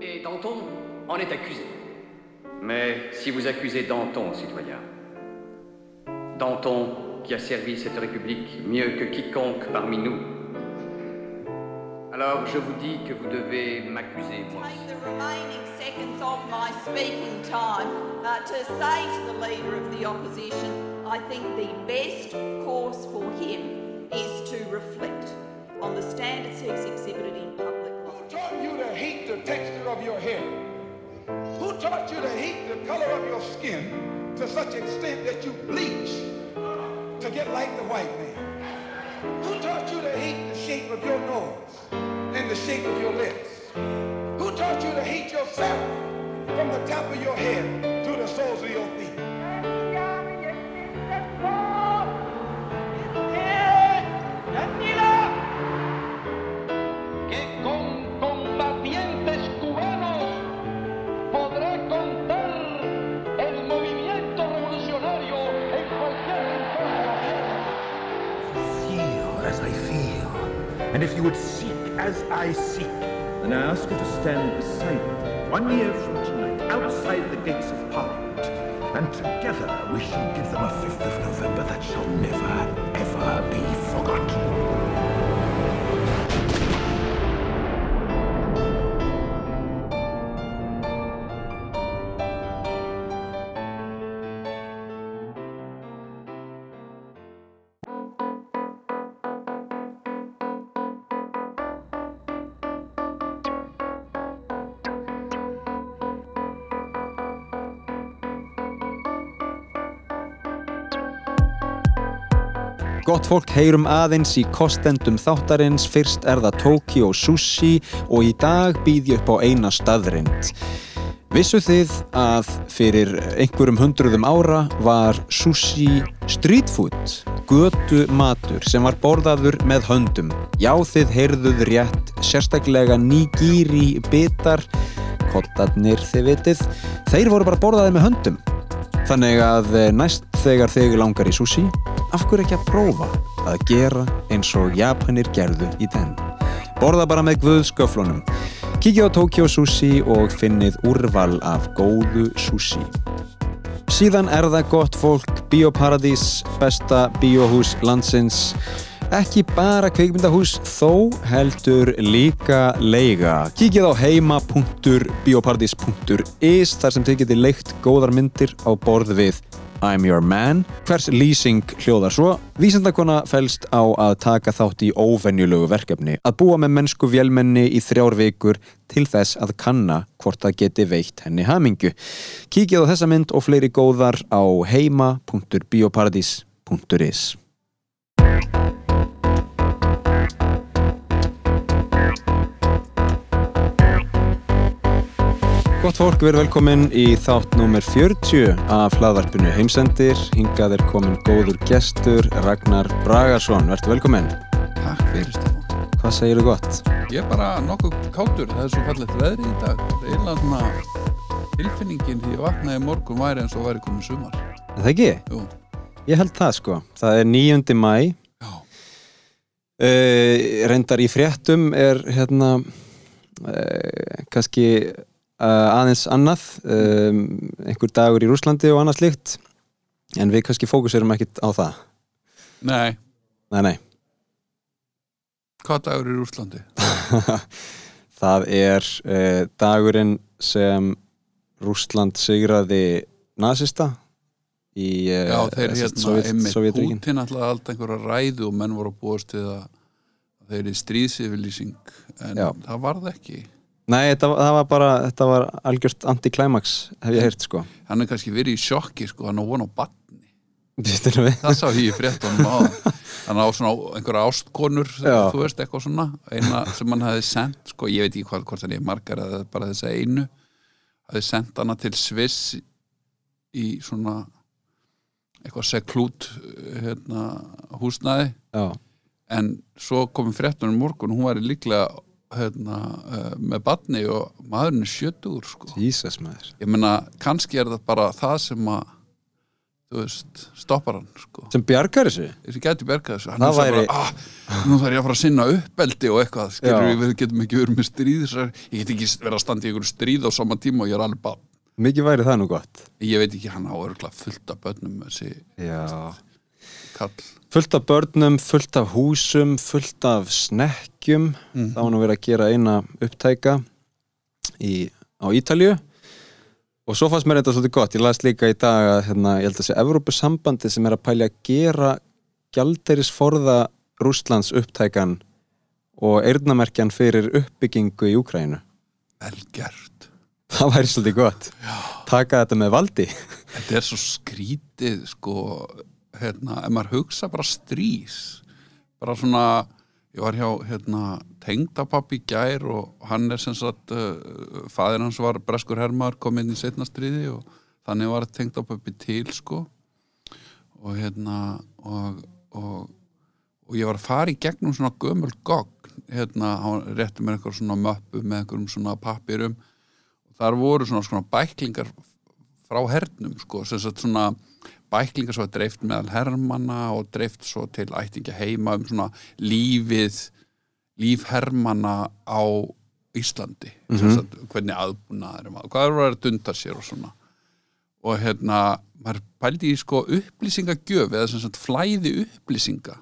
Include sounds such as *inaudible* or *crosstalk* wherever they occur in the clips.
Et Danton en est accusé. Mais si vous accusez Danton, citoyen, Danton qui a servi cette République mieux que quiconque parmi nous, alors je vous dis que vous devez m'accuser, moi aussi. Take the remaining seconds of my speaking time uh, to say to the Leader of the Opposition, I think the best course for him is to reflect on the standards he's exhibited in public taught you to hate the texture of your hair? Who taught you to hate the color of your skin to such extent that you bleach to get like the white man? Who taught you to hate the shape of your nose and the shape of your lips? Who taught you to hate yourself from the top of your head to the soles of your feet? And if you would seek as I seek, then I ask you to stand beside me one year from tonight, outside the gates of Parliament, and together we shall give them a 5th of November that shall never, ever be forgotten. Gott fólk heyrum aðeins í kostendum þáttarins, fyrst er það Tokyo Sushi og í dag býð ég upp á eina staðrind. Vissu þið að fyrir einhverjum hundruðum ára var sushi street food, götu matur sem var borðaður með höndum. Já þið heyrðuð rétt, sérstaklega nigiri bitar, kottarnir þið vitið, þeir voru bara borðaðið með höndum. Þannig að eh, næst þegar þig langar í sushi, af hverju ekki að prófa að gera eins og Japanir gerðu í den. Borða bara með guðsköflunum. Kíkja á Tokyo Sushi og finnið úrval af góðu sushi. Síðan er það gott fólk, Bíóparadís, besta bíóhús landsins. Ekki bara kveikmyndahús þó heldur líka leiga. Kíkið á heima.bioparadís.is þar sem þið getið leikt góðar myndir á borð við I'm Your Man. Hvers lýsing hljóðar svo? Vísendakona fælst á að taka þátt í óvenjulegu verkefni. Að búa með mennsku vélmenni í þrjár vikur til þess að kanna hvort það geti veitt henni hamingu. Kíkið á þessa mynd og fleiri góðar á heima.bioparadís.is Gott fólk, við erum velkomin í þátt nummer 40 af hlaðvarpinu Heimsendir. Hingað er komin góður gestur Ragnar Bragarsson. Vertu velkomin. Takk fyrir Stefán. Hvað segir þú gott? Ég er bara nokkuð kátur, það er svo fallegt veðri í dag. Er einlega tilfinningin því ég vaknaði morgun væri eins og væri komið sumar. Það ekki? Jú, Ég held það sko. Það er 9. mæ. já, Uh, reyndar í fréttum er hérna uh, kannski aðeins annað um, einhver dagur í Rúslandi og annað slíkt en við kannski fókuserum ekkit á það nei, nei, nei, hvað dagur er í Úslandi? *laughs* það er uh, dagurinn sem Rúsland sigraði nazista í uh, Já, þeir hérna, einmitt. Putin alltaf alltaf einhverja ræðu og menn voru að búast við að þeir eru stríðsifilýsing en Já. það varð ekki. Nei, þetta, það var bara, þetta var algjört anti-climax, hef ég heyrt sko Hann er kannski verið í sjokki, sko, hann á von á við? Það sá ég í fréttunum á hann á svona einhverja ástkonur Já. þú veist, eitthvað svona eina sem hann hefði sendt, sko, ég veit ekki hvað hvort hann er margar eða bara þessa einu hefði sendt hana til Sviss í svona eitthvað seklút hérna, húsnæði Já, en svo komum fréttunum morgun hún var líklega hérna, uh, með batni og maðurinn er sjötugur sko. Jesus maður. Ég meina, kannski er það bara það sem að veist, stoppar hann sko. sem bjargar þessu? Þessi gæti bergað þessu hann hugsa væri- bara, ah, nú þarf ég að fara að sinna uppeldi og eitthvað, skilur við, getum ekki verið með stríð ég get ekki verið að standa í einhverju stríð á sama tíma og ég er alveg bara mikið væri það nú gott. Ég veit ekki, hann á örgulega fullt af börnum þessi já. kall fullt af börnum, fullt af húsum fullt af snekkjum. Það var nú verið að gera eina upptæka í, á Ítalju og svo fannst mér þetta svolítið gott. Ég las líka í dag að hérna, ég held að sé Evrópusambandi sem er að pælja að gera gjaldeirisforða Rússlands upptækan og eyrnamerkjan fyrir uppbyggingu í Úkrænu vel gert. Það væri svolítið gott. Já. taka þetta með valdi. Þetta er svo skrítið sko, hérna, ef maður hugsa bara strís bara svona ég var hjá hérna, tengdapappi gær og hann er sem sagt uh, faðir hans var breskur hermar kom inn í setna stríði og þannig var tengdapappi til sko. Og hérna og, og, og ég var að fara í gegnum svona gömul gogn hérna, hann rétti mér einhver svona möppu með einhverjum svona pappirum. Og þar voru svona, svona bæklingar frá hernum sko, sem sagt svona bæklingar sem var dreift meðal hermanna og dreift svo til ættingja heima um svona lífið líf hermanna á Íslandi. Sem sagt, hvernig aðbúnaður er maður, hvað er að dunda sér og svona. Og hérna maður pældi í sko upplýsingagjöf eða sem sagt flæði upplýsinga.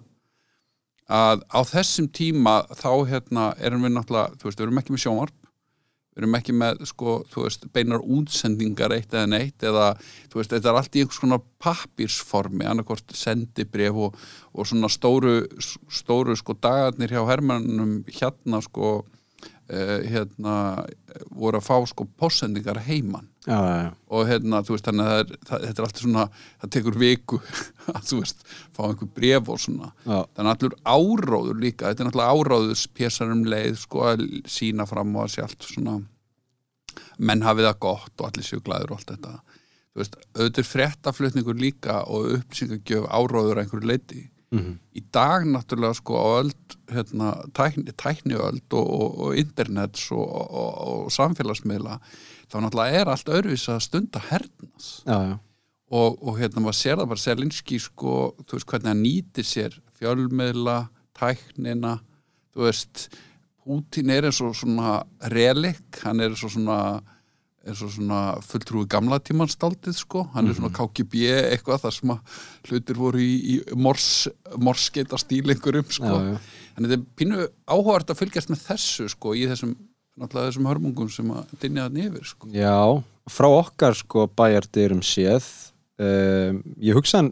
Að á þessum tíma þá hérna erum við náttúrulega, þú veist, við erum ekki með sjónvarp við erum ekki með sko, veist, beinar útsendingar eitt eða neitt eða, veist, þetta er allt í einhvers konar pappirsformi, annarkvort sendibref og, og svona stóru stóru sko dagarnir hjá hermannum hérna sko uh, hérna voru að fá sko pósendingar heiman já, já, og hérna, þú veist, þannig að er, það, þetta er alltaf svona, það tekur viku *laughs* að, þú veist, fá einhver bref og svona Já. þannig að allur áráður líka þetta er náttúrulega áráðus pjessar um leið sko að sína fram og að sé allt svona menn hafið það gott og allir séu glæður og allt þetta þú veist, auðvitað fréttaflutningur líka og upplýsingagjöf áráður einhverju leiti Mhm. í dag náttúrulega sko á öld hérna, tækni, tækniöld og, og, og internets og, og samfélagsmiðla þá náttúrulega er allt öðruvís að stunda hernas já, já. og, og hérna maður sér það bara Selinski sko, þú veist hvernig hann nýtir sér fjölmiðla, tæknina þú veist Putin er eins og svona relik hann er eins og svona eins og svona fulltrúi gamla tímanstaldið sko, hann er svona KGB eitthvað þar sem að hlutir voru í, í mors, morskeita stílingurum sko, Já, en þetta er pínu áhugavert að fylgjast með þessu sko í þessum, náttúrulega þessum hörmungum sem að dynja það nefir sko. Já, frá okkar sko bæjardyrum séð um, ég hugsa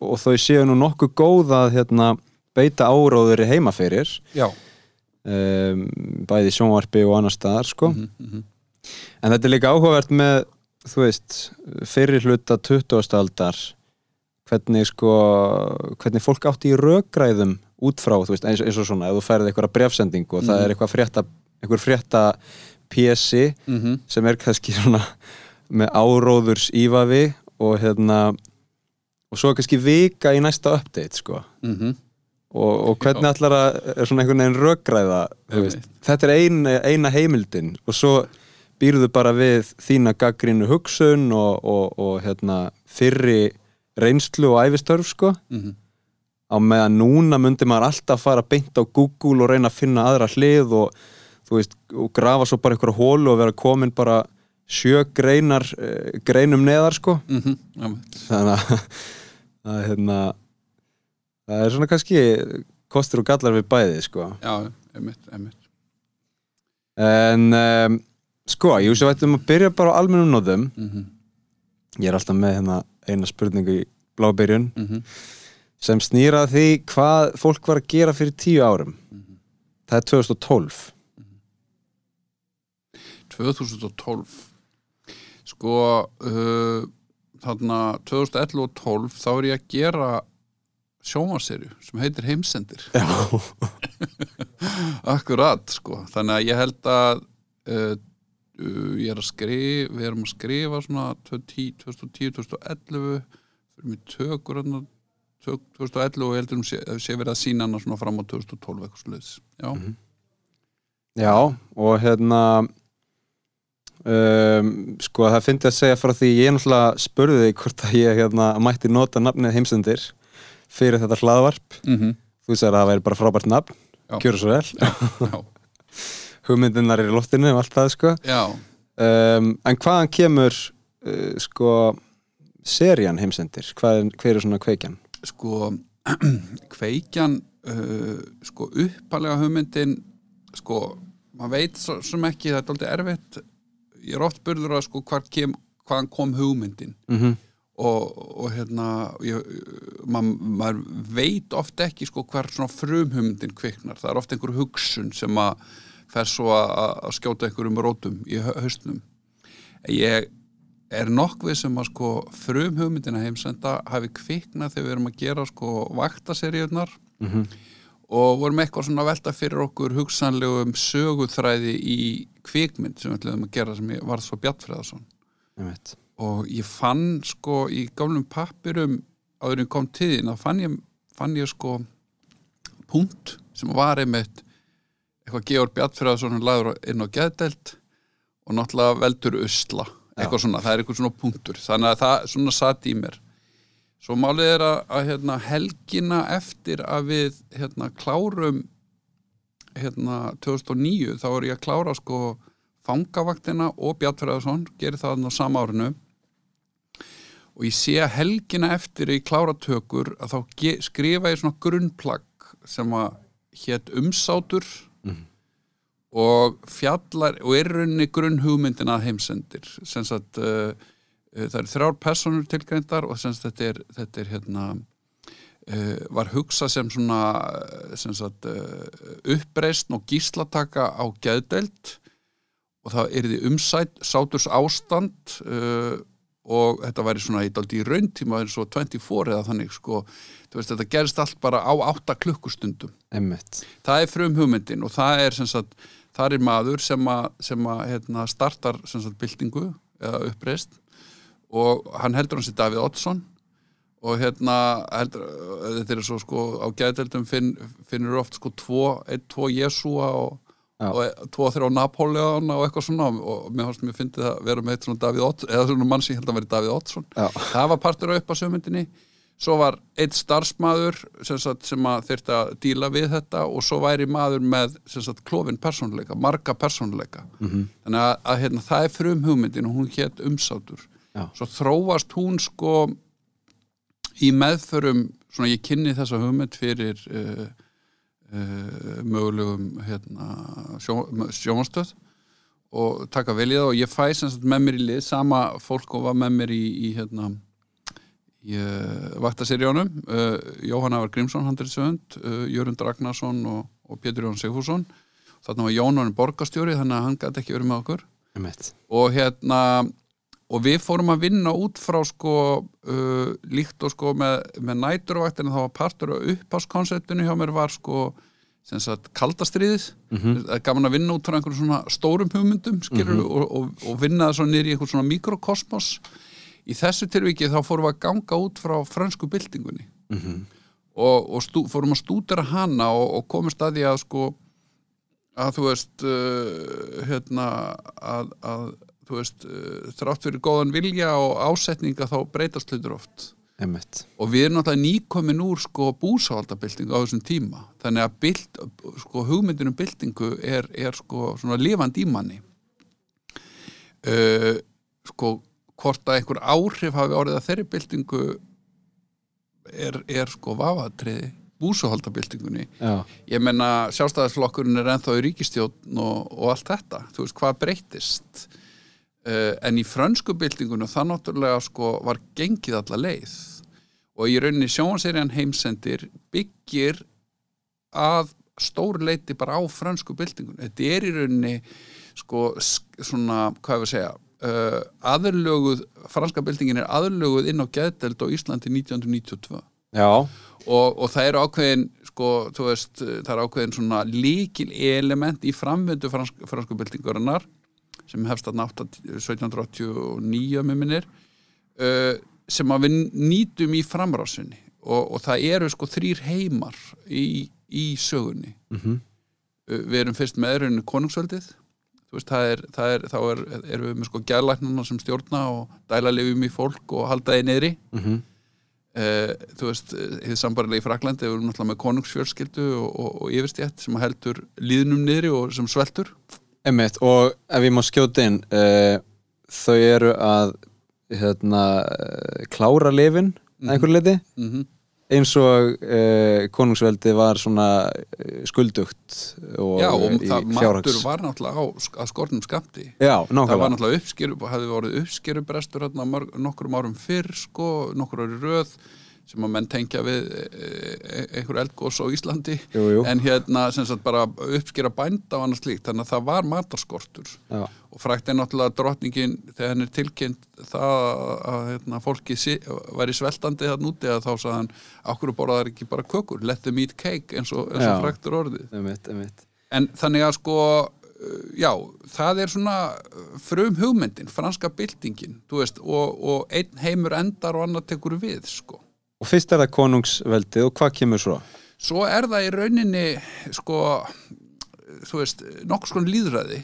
og þau séu nú nokkuð góð að hérna, beita áróður í heima fyrir. Já, um, bæði í sjónvarpi og annar staðar sko. Mhm, en þetta er líka áhugavert með þú veist, fyrir hluta 20. aldar hvernig sko hvernig fólk átti í rökræðum út frá, þú veist, eins, eins og svona ef þú færið eitthvað brefsendingu og það er eitthvað frétta einhver frétta pjessi mhm, sem er kannski svona með áróðurs ívafi og hérna og svo kannski vika í næsta update sko. Mhm. Og, og hvernig allar að er svona einhvern veginn röggræða þetta er ein, eina heimildin og svo býrðu bara við þína gaggrínu hugsun og, og, og hérna fyrri reynslu og æfistörf sko. Mhm. á meðan núna myndi maður alltaf fara beint á Google og reyna að finna aðra hlið og veist, og grafa svo bara einhverja hólu og vera komin bara sjö greinar eh, greinum neðar sko. Mhm, já, þannig að, *laughs* að hérna, það er svona kannski kostur og gallar við bæði sko. já, einmitt, einmitt. En um, sko, jú sem ættum að byrja bara á almennum nóðum Mhm, ég er alltaf með hérna eina spurningu í blábyrjun. Mhm, sem snýra að því hvað fólk var að gera fyrir tíu árum. Það er 2012 2012 sko uh, þarna 2011 og 12 þá er ég að gera sjónvarserju sem heitir Heimsendir. *laughs* Akkurat sko. Þannig að ég held að uh, uh, ég er að skrifa við erum að skrifa svona 2010-2011 fyrir mig tökur hérna 2011 og ég heldur um sé, sé verið að sína hana svona fram á 2012 eitthvað sluðis já, já og hérna um, sko það fyndi að segja frá því ég náttúrulega spurði þig hvort að ég hérna, mætti nota nafnið heimsendir fyrir þetta hlaðvarp. Mm þú sagði að það væri bara frábært nafn. Já. kjöru svo vel, já, *laughs* hugmyndinar er í loftinu og allt það sko. Um, en hvaðan kemur uh, sko serían heimsendir, Hvað, er- hver er svona kveikjan? sko *clears throat* kveikjan uh, sko uppalega hugmyndin sko, maður veit svo, sem ekki það er aldrei erfitt ég er oft burður að sko kem, hvaðan kom hugmyndin. Mm og, og hérna ég, mað, maður veit oft ekki sko hvar svona frumhugmyndin kviknar, það er oft einhver hugsun sem að fer svo að, skjóta einhverjum rótum í haustnum ég er nokkvið sem að sko frumhugmyndina heimsenda hafi kviknað þegar við erum að gera sko vaktaseríunar og vorum eitthvað svona að velta fyrir okkur hugsanlegum söguþræði í kvikmynd sem við ætlum að gera sem ég varð svo veit og ég fann sko í gamlum pappirum áður en kom þín að fann ég, fann ég sko punkt sem var einmitt eitthvað Georg Bjartfjörðarsson laður inn á geðdelt og náttúrulega veldur usla. Eitthvað svona, það er eitthvað svona punktur. Þannig að það svona satt í mér. Svo málið er að, að hérna, helgina eftir að við hérna, klárum hérna 2009 þá er ég að klára sko fangavaktina og Bjartfjörðarsson gerir það á sama árinu. Og ég sé að helgina eftir í kláratökur að þá skrifa ég svona grunnplagg sem að hétt umsátur og fjallar og er rauninni grunnhugmyndin að heimsendir. Sem sagt uh, það eru þrjár personur tilgreindar og sem sagt þetta er, þetta er hérna var hugsað sem svona uh, sem sagt uh, uppreist og gíslataka á geðdeild og það er því umsætt sáturs ástand uh, og þetta væri svona í daldi í rauntíma eins og 24 eða þannig sko, veist þetta gerist allt bara á 8 klukkustundum. Einmitt. Það er frum hugmyndin og það er sem sagt, það er maður sem að, sem að hérna, startar sem sagt byltingu eða uppreist og hann heldur hans í Davíð Oddsson og hérna heldur, þetta er svo sko á gæðdeldum finn, finnur oft sko tvo, einn, tvo Jesúa og, og e- tvo þrjá Napoleon og eitthvað svona. Og mér mér fyndið að vera með eitt svona Davíð Oddsson eða svona mann sem ég held að vera Davíð Oddsson. Já. það var partur á sömyndinni svo var eitt starfsmaður sem, sem að þyrfti að díla við þetta. Og svo væri maður með klófin persónuleika, marga persónuleika. -hmm. þannig að, að hérna, það er frum hugmyndin og hún hétt umsátur. Já. svo þróast hún sko í meðförum svona ég kynni þessa hugmynd fyrir uh, uh, mögulegum hérna, sjó, sjónastöð og taka vel í það og ég fæ sagt með mér í lið sama fólk og var með mér í, í hérna í uh, vaktaseríunum uh, Jóhann Avar Grímsson, handriðsönd uh, Jörund Ragnarsson og, og Pétur Jón Sigfússon. Þarna var Jón Orinn borgastjóri þannig að hann gæti ekki verið með okkur. Einmitt. Og hérna og við fórum að vinna út frá sko uh, líkt og sko með, með næturvaktina þá var partur af uppháskonceptinu hjá mér var sko sagt kaldastriðið mm gaman að vinna út frá einhverjum svona stórum hugmyndum skilur og, og, og vinna það svo nýri í einhvern svona mikrokosmos. Í þessu tilviki þá fórum við að ganga út frá fransku byltingunni. Og, og stú, fórum að stúdera hana og, og að því að sko að þú veist uh, hérna að, að þú veist uh, þrátt fyrir góðan vilja og ásetninga þá breytast hlutur oft. Einmitt. Og við erum náttúrulega nýkomin úr sko búsáhaldabyltingu á þessum tíma. Þannig að byld, sko, hugmyndin um byltingu er, er sko svona lifandi í manni. Uh, sko hvort að einhver áhrif hafi orðið að þeirri byltingu er, er sko vafatriði búsáhaldabyltingunni. Já. Ég menna sjálfstæðisflokkurinn er ennþá í ríkistjórn og, og allt þetta, þú veist hvað breytist en í frönsku byltingunum það náttúrulega sko var gengið alla leið. Og í rauninni sjónserjan heimsendir byggir að stór leiti bara á frönsku byltingunum þetta er í rauninni sko sk- svona, hvað ég að segja uh, aðurlöguð, franska byltingin er aðurlöguð inn á geðdeld á Íslandi 1992 Já. Og, og það eru ákveðin sko, veist, það eru ákveðin svona líkil element í framvindu fransk, fransku byltingurinnar sem hefst að nátt 1789 með minnir uh, sem að við nýtum í framrásinni. Og, og það eru sko þrýr heimar í, í sögunni. Mhm. uh, við erum fyrst með erunni konungsveldið. Þú veist, það er, það er, þá er, erum við með sko gæðlæknuna sem stjórna og dæla lifum í fólk og halda þeir niðri. Mhm. eh, þú veist, þið sambarlega í Fraklandi við erum náttúrulega með konungsfjörskildu og, og, og yfirstjætt sem heldur líðnum niðri og sem sveltur Einmitt, og ef ég má skjóta inn uh, þau eru að hérna, uh, klára lifin að einhverju leiti mm eins og uh, konungsveldi var svona skuldugt og, Já, og það matur var náttúrulega á að skornum skamti Já, það var náttúrulega uppskeru hefði voruð uppskerubrestur hérna nokkrum árum fyrr sko, nokkur ári röð sem að menn tengja við e, e, einhver eldgós á Íslandi Jú, jú. en hérna sem sagt bara uppskera bænda og annars líkt, þannig að það var matarskortur Já. og frækt er náttúrulega drottningin þegar henn er tilkynnt það að hérna, fólki væri sveltandi það núti að þá sagði hann okkur borðaðar ekki bara kökur, let them eat cake eins og, eins og frækt er orðið Einmitt, einmitt. En þannig að sko, já, það er svona frum hugmyndin, franska byltingin, þú veist, og, og einn heimur endar og annar tekur við, sko. Og fyrst er það konungsveldi og hvað kemur svo? Svo er það í rauninni, sko, þú veist, nokkuð skon líðræði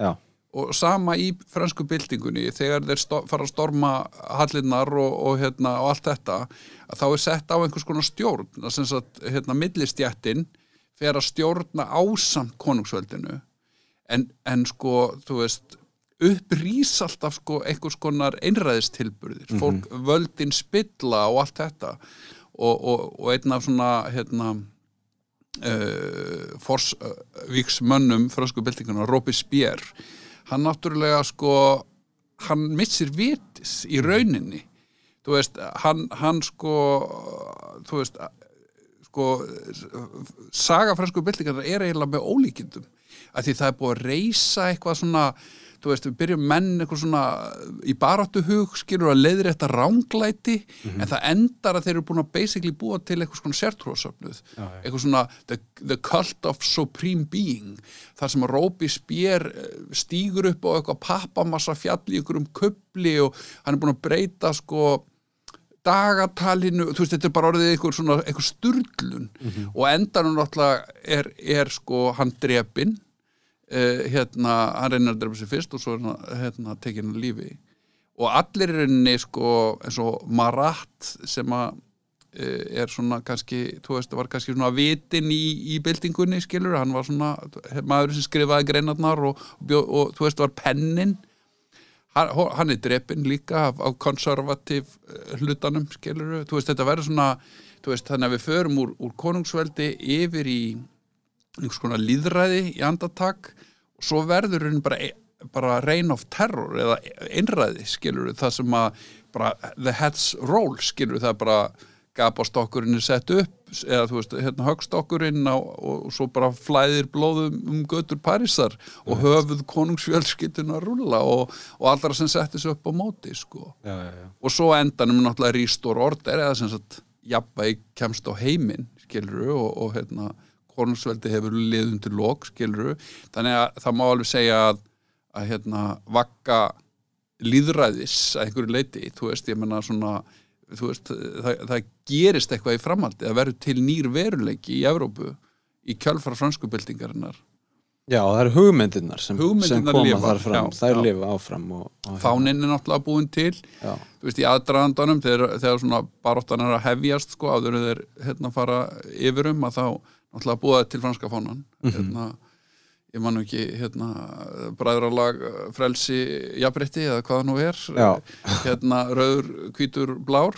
Já, og sama í fransku byltingunni þegar þeir fara að storma hallinnar og, og, hérna, og allt þetta að þá er sett á einhvers konar stjórn. Að sem sagt, hérna, millistjættin fer að stjórna ásamt konungsveldinu. En, en sko, þú veist upprýs alltaf sko einhvers konar einræðistilburðir, fólk völdin spilla og allt þetta. Og, og, og einn af svona hérna uh, forsvíksmönnum fransku byltinguna, Robespierre hann náttúrulega sko hann missir vitis í rauninni. Þú veist, hann, hann sko þú veist sko saga fransku byltingarna er eiginlega með ólíkindum. Að því það er búið að reysa eitthvað svona þú veist, við byrjum menn eitthvað svona í baráttuhug, skilur að leiðir þetta ránglæti, en það endar að þeir eru búin að basically búa til eitthvað svona sértrúasöfnuð, eitthvað svona the, the cult of supreme being þar sem að Róbi spér stígur upp á eitthvað pappamassa fjall í einhverjum kubli og hann er búin að breyta sko dagatalinu, þú veist, þetta er bara orðið eitthvað svona, eitthvað sturglun og endanum náttúrulega er, er sko hann drepinn uh, hérna, hann reynir að drepa sig fyrst og svo hann hérna, tekinn að lífi. Og allir er henni sko eins og Marat sem að uh, er svona kannski, þú veist, var kannski svona vitin í, í byltingunni, skilur, hann var svona maður sem skrifaði greinarnar og, og, og þú veist, var pennin. Hann, hann er drepinn líka af, af konservativ eh, hlutanum, skilur þú veist, þetta verður svona veist, þannig að við förum úr, úr konungsveldi yfir í einhvers konar líðræði í andatak og svo verður hann bara, bara reign of terror eða einræði, skilur það sem að bara the heads roll, skilur það bara gapastokkurinn er sett upp eða þú veist, hérna högstokkurinn á, og, og svo bara flæðir blóðum um götur Parísar og höfuð konungsfjölskyldun að rúlla og, og allra sem setti sig upp á móti sko. já, já, já. og svo endanum náttúrulega rístor order eða sem sagt jafnvæg kemst á heiminn skiluru og, og hérna konungsveldi hefur liðum til lok skiluru þannig að það má alveg segja að, að hérna vakka líðræðis að einhverju leiti, þú veist, ég menna svona veist, það, það gerist eitthvað í framhaldi, það verður til nýr veruleiki í Evrópu í kjölfara franskubildingarinnar Já, það eru hugmyndirnar sem, sem koma lifa, þar fram, þær lifa áfram og, og fáninn er náttúrulega búin til. Já. þú veist, í aðdraðandanum þegar, þegar svona baróttan er að hefjast sko, áður þeir hérna fara yfirum að þá náttúrulega búa til franska fánan Mhm. hérna, ég man nú ekki hérna, bræðralag frelsi jafnrétti eða hvað það nú er. Já. hérna, rauður, hvítur, blár.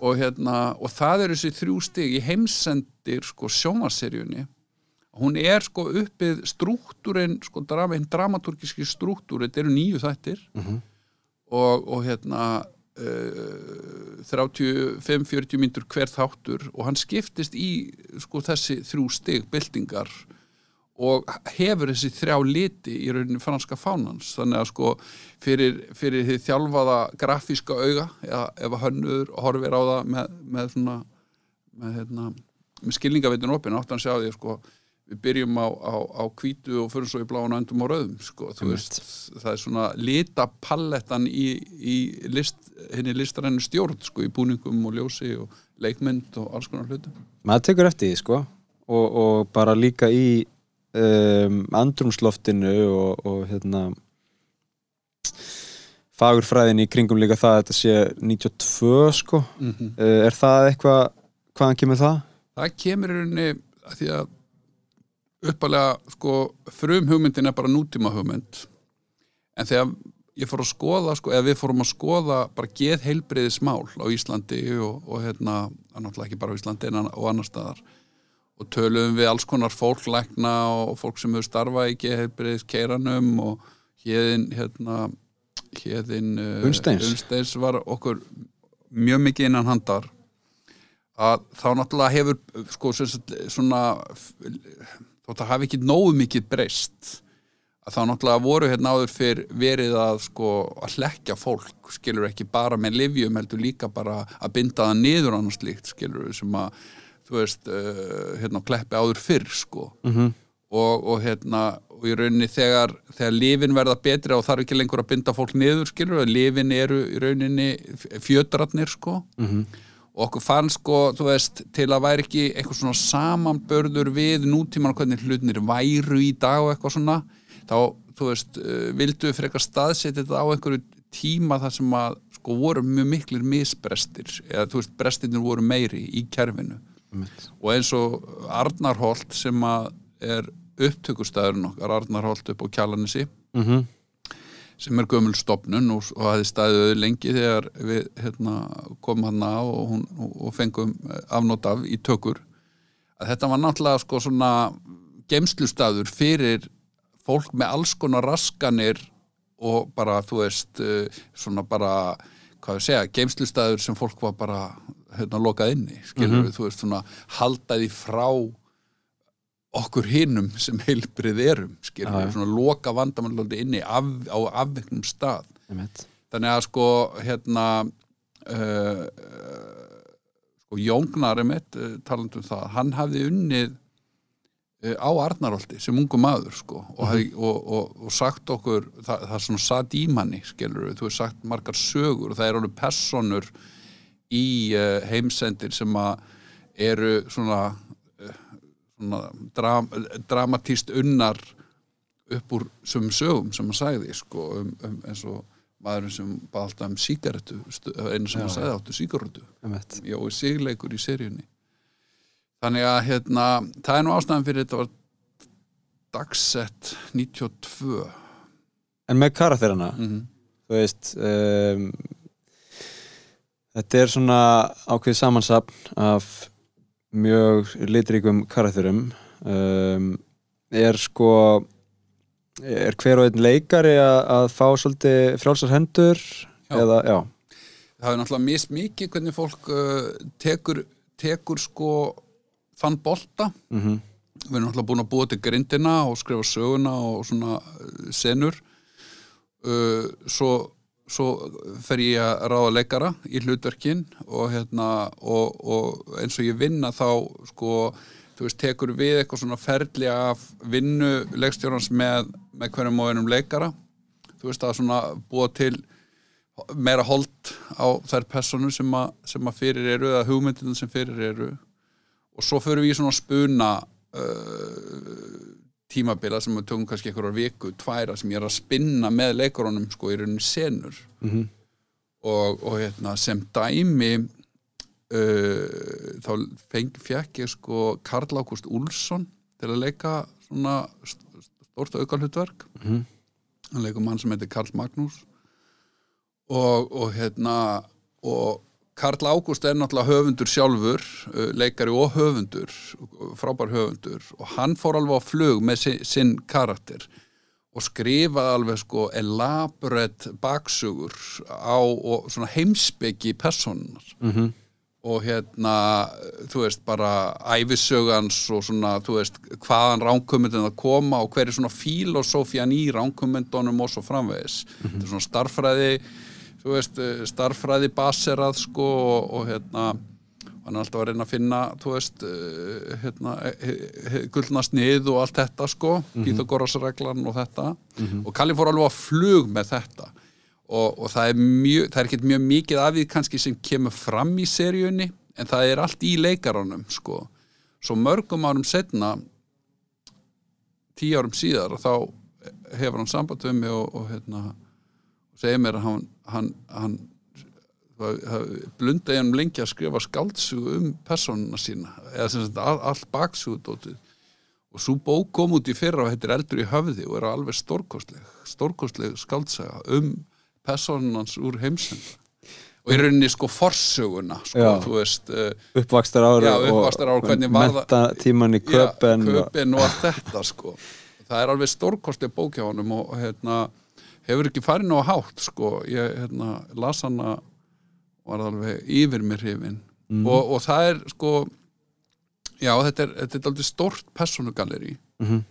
Og, hérna, og það eru þessi þrjú stig í heimsendir sko, sjómaseríunni hún er sko uppið strúktúrin sko drama, hinn dramaturgiski strúktúr. Þetta eru nýju þættir. Og, og hérna uh, 35-40 myndur hver þáttur og hann skiptist í sko þessi þrjú stig byltingar og hefur þessi þrjá liti í rauninni franska fánans. Þannig að sko fyrir, fyrir því þjálfaða grafíska auga eða ef að hönnur horfir á það með, með svona með, hérna, með skilningavitin opinn átt hann sjá því sko við byrjum á, á, á hvítu og fyrir svo í bláun og endum á rauðum sko, veist, það er svona litapallettan í, í list, henni listarennu stjórn sko, í búningum og ljósi og leikmynd og alls konar hlutum maður tekur eftir því sko og, og bara líka í um, andrumsloftinu og, og hérna fagurfræðin í kringum líka það að þetta sé 92 sko Mhm. uh, er það eitthvað, hvaðan kemur það? það kemur í rauninni að því að uppalega sko frum hugmyndin er bara nútíma hugmynd en þegar ég fór að skoða sko, eða við fórum að skoða bara geð heilbriðismál á Íslandi og, og hérna, náttúrulega ekki bara á Íslandi en og annar staðar og töluðum við alls konar fólk lækna og fólk sem hefur starfað í geð heilbriðis keiranum og hérðin hérna hérðin uh, Unnsteins. Unnsteins var okkur mjög mikið innan handar að þá náttúrulega hefur sko svona þótt að hafi ekki nógu mikið breyst að þá náttúrulega voru hérna áður fyrr verið að sko að hlekja fólk skilur ekki bara með livjum heldur líka bara að binda það niður annars líkt skilur sem að þú veist uh, hérna kleppi áður fyrr sko Mhm. og, og hérna og í rauninni þegar, þegar lifin verða betri og þarf ekki lengur að binda fólk niður skilur að lifin eru í rauninni fjötratnir sko Mhm. Og okkur fann sko, þú veist, til að væri ekki eitthvað svona samanbörður við nútíman hvernig hlutnir væru í dag og eitthvað svona, þá, þú veist uh, vildu við frekar staðsetja þetta á einhverju tíma þar sem að sko voru mjög miklir misbrestir eða þú veist, brestirnir voru meiri í kerfinu og eins og Arnarholt sem að er upptökustæðurinn okkar, Arnarholt upp á Kjallanissi Mhm. Sem er gömul stopnun og, og hafði staðið lengi þegar við hérna, komum hann á og, hún, og, og fengum eh, afnót af í tökur. Að þetta var náttúrulega sko svona gemslustaður fyrir fólk með alls konar raskanir og bara þú veist eh, svona bara hvað við segja, geimslustaður sem fólk var bara hérna lokað inni, skilur við, þú veist svona haldaði frá okkur hinnum sem heilbrið erum, skilur við, já. svona loka vandamannlóti inni af, á afveiknum stað Einmitt. þannig að sko hérna uh, sko Jóngnar mitt, uh, talandi um það hann hafði unnið uh, á Arnarholti sem ungu maður sko og, mm og, og, og sagt okkur það, það er svona satt í manni skilur þú hefur sagt margar sögur og það er alveg personur í uh, heimsendir sem að eru svona dram, dramatíst unnar upp úr sem sögum sem hann sagði sko, um, um, eins og maðurinn sem bað alltaf um sígarettu stu- einu sem hann sagði áttu Einmitt. já, og sigleikur í seríunni. Þannig að hérna, það er nú ástæðan fyrir þetta var dagsett 92 En með karakterina mm þú veist um, þetta er svona ákveð samansapn af mjög litríkum karakterum. Um, er sko er hver og einn leikari að, að fá svolítið frjálsar hendur? Já. eða, já, það er náttúrulega mist mikið hvernig fólk uh, tekur, tekur sko þann bolta. Mm við erum náttúrulega búin að búa til grindina og skrifa söguna og svona uh, senur. Uh, svo, svo fer ég að ráða leikara í hlutverkin og hérna og, og eins og ég vinna þá sko, þú veist, tekur við eitthvað svona ferli af vinnu leikstjórans með, með hverjum og einum leikara. Þú veist, að svona búa til meira hold á þær personur sem, að, sem að fyrir eru eða hugmyndinu sem fyrir eru. Og svo förum við í svona spuna uh, tímabila sem við tökum kannski einhverjar viku, tværa sem ég er að spinna með leikurunum sko í rauninni senur Mhm. og, og hérna, sem dæmi uh, þá fekk ég sko Karl Ágúst Úlsson til að leika svona st- stórt aukalhutverk Mhm. hann leikur mann sem heitir Karl Magnús og, og hérna og Karl Ágúst er náttúrulega höfundur sjálfur, uh, leikari og höfundur, frábær höfundur og hann fór alveg á flug með sin, sinn karakter og skrifaði alveg sko elaborate baksugur á og svona heimspeki personar Mhm. og hérna, þú veist, bara æfisögans og svona, þú veist, hvaðan ránkumundin að koma og hver er svona fílosófían í ránkumundunum og svo framvegis. Þetta er svona starffræði, þú veist, eh, starffræði baserað, sko, og, og hérna, hann er alltaf að reyna að finna, þú veist, eh, hérna, eh, gullna snið og allt þetta, sko, mm Píþagórasreglan og þetta. Og Kalli fór alveg að flug með þetta og, og það er mjög, það er ekkert mjög mikið af því kannski sem kemur fram í seríunni en það er allt í leikaranum sko. svo mörgum árum setna tíu árum síðar og þá hefur hann samband við mig og, og hérna og segir mér að hann, hann, hann blunda ég hann lengi að skrifa skaldsugu um personuna sína eða sem sagt all, all baksugudótið og svo bók kom út í fyrra og heitir Eldur í höfði og er alveg stórkostleg stórkostleg skaldsaga um personans úr heimsenda og í rauninni sko forsöguna sko, Já. þú veist uh, uppvakstar ára Já, uppvaxtar ár, hvernig var það- mentatíman í köpen já, köpen og allt þetta sko. Það er alveg stórkostleg bók hjá honum og hérna hefur ekki farið ná hátt sko. Ég hérna las hana var alveg yfir mér hrifin. Og, og það er sko já þetta er, þetta er aldrei stórt personugalleri Mhm.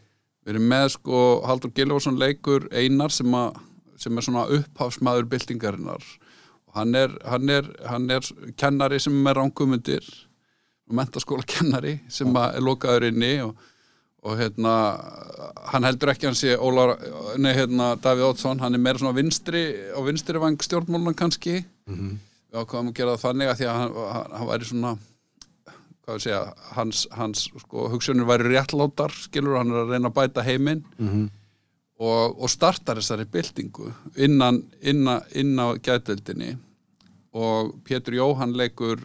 við erum með sko Haldur Gilvarsson leikur Einar sem, a, sem er svona upphafsmaður byltingarinnar. Og hann er, hann er, hann er kennari sem er ránkumundir mentaskóla kennari sem er lokaður inni og, og hérna hann heldur ekki hann sé Ólar, nei, hérna, Davíð Ótsson, hann er meira svona vinstri á vinstri vang stjórnmálunum kannski. Við ákvaðum að gera það þannig að því að hann, hann, hann væri svona hvað við segja, hans, hans sko, hugsunir væri réttlátar, skilur hann er að reyna að bæta heiminn. Og, og startar þessari byltingu innan, innan, innan gætildinni og Pétur Jóhann leikur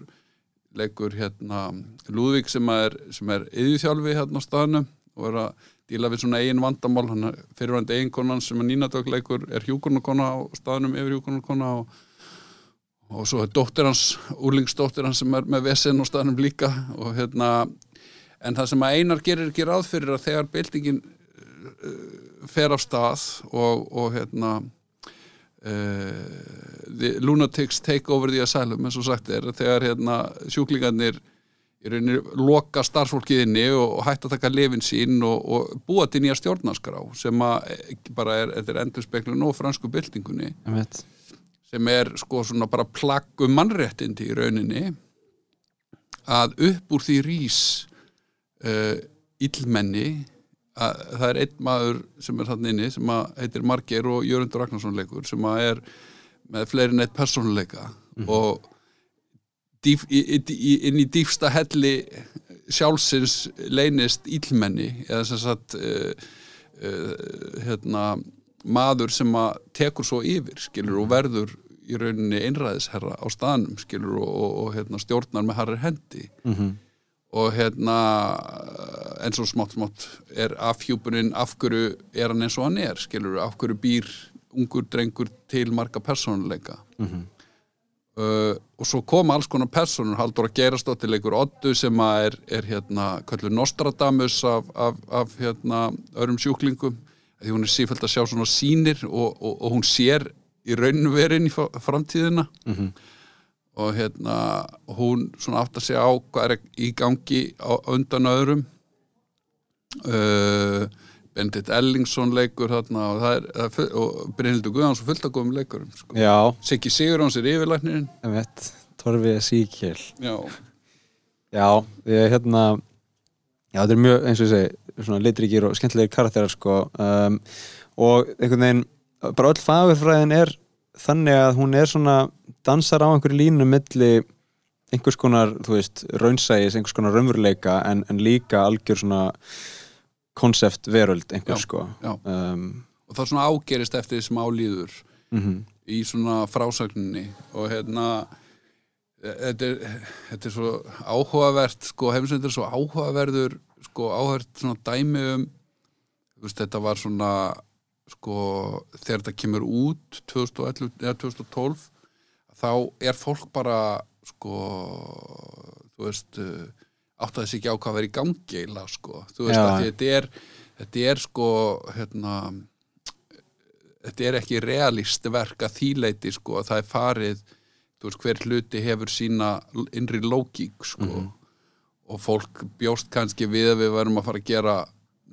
leikur hérna Lúðvík sem er, sem er yðjúþjálfi hérna á staðnum og er að díla við svona eigin vandamál. Hann er fyrirvændi eiginkonan sem er nýnadögg leikur er hjúkurnarkona á staðnum yfir hjúkurnarkona og, og svo er dóttir hans, úrlingsdóttir hans sem er með vesen á staðnum líka og hérna en það sem að Einar gerir ekki ráð fyrir að þegar byltingin uh, fer af stað og, og hérna uh, the lunatics take over the asylum eins og sagt er þegar hérna sjúklingarnir í rauninni loka starfsfólkið inni og, hætta að taka lifin sín og, og búa til nýja stjórnarskrá sem eh, bara er, þetta er endurspeklun og fransku byltingunni. Sem er sko svona bara plagg um mannréttindi í rauninni að upp úr því rís uh, illmenni að það er einn maður sem er hann inni sem heitir Margeir og Jörundur Ragnarsson leikur sem er með fleiri neitt persónuleika og dýf, í, í, inn í dýfsta helli sjálfsins leynist illmenni eða sem sagt uh, uh, hérna maður sem að tekur svo yfir skilur og verður í rauninni einræðisherra á staðnum skilur og, og, og hérna, stjórnar með harri hendi. Og hérna eins og smátt smátt er afhjúpunin af hverju er hann eins og hann er skilur, af hverju býr ungur drengur til marga persónuleika uh, og svo koma alls konar personur, Haldur að gerastóttir leikur Oddu sem er, er hérna kallur Nostradamus af, af, af hérna öðrum sjúklingum því hún er sífælt að sjá svona sýnir og, og, og hún sér í rauninu verin í framtíðina. Og hérna hún svona að segja á hvað er í gangi á undan öðrum. Uh, Bendit Ellingsson leikur þarna og, full- og Brynhildur Guðans og fullt að góðum leikurum sko. Siggi Sigurjóns er yfirlæknirinn. Einmitt Torfi Síkjel já, Já, ég hérna Já, þetta er mjög, eins og ég segi svona litríkir og skemmtilegir karakterar sko. Um, og einhvern veginn bara öll fagurfræðin er þannig að hún er svona dansar á einhverju línu milli einhvers konar, þú veist, raunsægis einhvers konar raunveruleika en, en líka algjör svona konsept veröld einhver Já, sko. já. um, og það svona ágerist eftir því sem álíður mhm, í svona frásagninni og hérna þetta er, þetta er svo áhugavert sko, heimsendur svo áhugaverður sko, áhugavert svona dæmi um veist, þetta var svona sko, þegar þetta kemur út 2011, eða 2012 þá er fólk bara sko þú veist uh, áttaði sig ekki á hvað verið í gangi eiginlega, sko, þú veist Já. að þetta er þetta er sko hérna þetta er ekki realist verk að þýleiti sko, að það er farið þú veist, hver hluti hefur sína innri lógík sko. Og fólk bjóst kannski við að við varum að fara að gera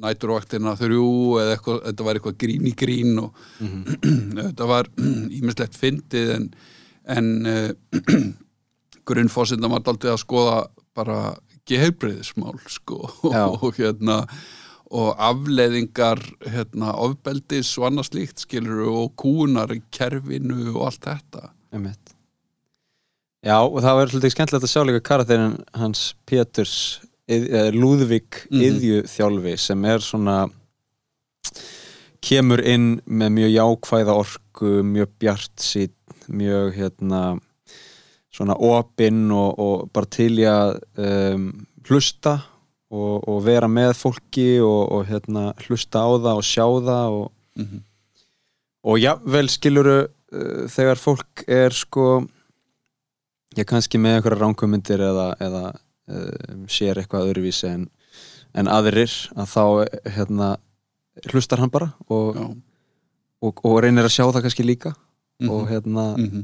næturvaktina þrjú eða eitthvað, þetta var eitthvað grín í grín og *clears throat* þetta var *clears throat* ímislegt fyndið en, en *clears throat* uh, grunnfósindar var daldið að skoða bara geheilbreyðismál sko Já. *laughs* og hérna og afleiðingar hérna, ofbeldis og annað slíkt skilur og kúnar í kerfinu og allt þetta einmitt Já, og það var svolítið skemmtilegt að sjá líka karakterin hans Péturs eh, Lúðvík Mhm. Iðju þjálfi sem er svona kemur inn með mjög jákvæða orku mjög bjart sitt mjög hérna svona opinn og, og bara til í að um, hlusta og, og vera með fólki og, og hérna hlusta á það og sjá það og, og jafnvel skiluru uh, þegar fólk er sko ég kannski með einhverja ránkumundir eða, eða um, sér eitthvað öðruvísi en, en aðrir að þá hérna hlustar hann bara og, Já. og, og reynir að sjá það kannski líka Mhm. og hérna Mhm.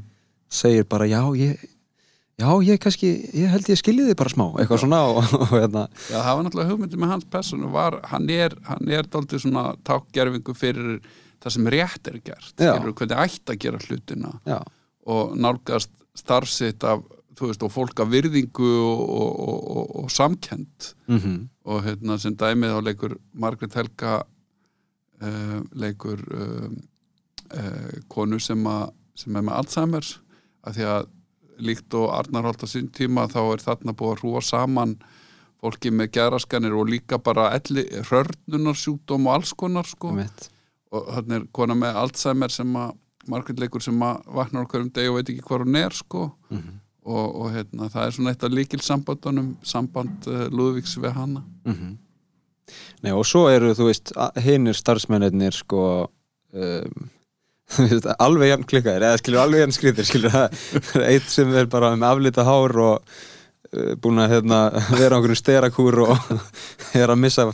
segir bara já ég já ég kannski, ég held ég skilji þið bara smá eitthvað svona og, *laughs* og hérna. Já, það var náttúrulega hugmyndi með hans personu var, hann er, hann er dálítið svona tákgerfingu fyrir það sem rétt er gert, Já. skilur hvernig ætti að gera hlutina já, og nálgast starfsitt af, þú veist, og fólk af virðingu og, og, og, og, og samkend mm og hérna sem dæmið á leikur Margrét Helga uh, leikur uh, uh, konu sem, a, sem er með Alzheimer's að því að líkt og Arnar Holt á sín tíma þá er þarna búið að hrúa saman fólki með geraskanir og líka bara elli, hörnunarsjúkdóm og alls konar sko. Og þarna er kona með Alzheimer sem að Margrét leikur sem að vaknar okkur um deg og veit ekki hvað hún er sko. Og, og hérna, það er svona eitt af líkil sambandunum samband uh, Lúðvíks við hana. Nei, og svo eru, þú veist, hinnir starfsmennir sko um, alveg jafn klikkaðir eða skilur alveg jafn skrýtir skilur það er eitt sem er bara með aflita hár og uh, búin að hérna, vera á einhverjum sterakúr og *laughs* er að missa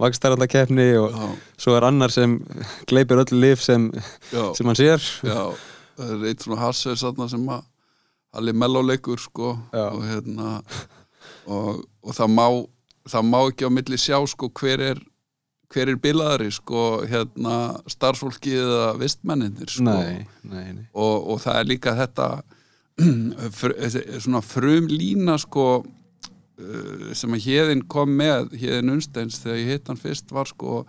vakstærandakefni og Já. svo er annar sem gleipir öll lif sem, sem hann sér. Já, það er eitt svona þarna sem að Halli Melló leikur sko og hérna og, og það má það má ekki á milli sjá sko hver er hver er bilaðari sko hérna starfsfólki eða vistmenninir sko? Nei, nei, nei. Og, og það er líka þetta *clears throat* svona frum lína sko uh, sem að hérðin kom með hérðin Unsteins þegar ég hitt hann fyrst var sko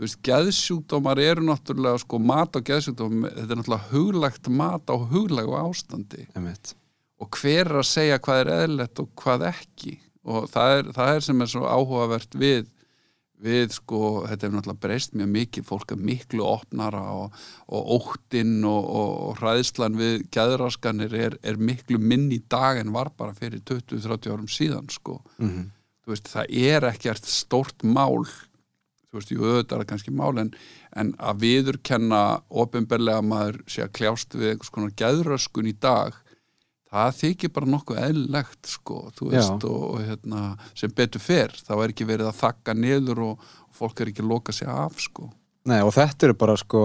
þú veist, geðsjúkdómar eru náttúrulega sko mat á geðsjúkdóm þetta er náttúrulega huglagt mat á huglægu ástandi. Einmitt. og hver er að segja hvað er eðlilegt og hvað ekki? Og það er, það er sem er svo áhugavert við við sko, þetta hefur náttúrulega breyst mjög mikið, fólk er miklu opnara og, og óttinn og, og, hræðslan við gæðraskanir er, er miklu minni í dag en var bara fyrir 20-30 árum síðan sko. Mhm. þú veist, það er ekkert stórt mál þú veist, jú, auðvitað er kannski mál en, en að viðurkenna ofinberlega maður sé að kljást við einhvers konar gæðröskun í dag það þykir bara nokkuð eðlilegt sko, þú veist og, og hérna, sem betur fer, þá er ekki verið að þakka niður og, og fólk er ekki að loka sig af sko, Nei, og þetta eru bara sko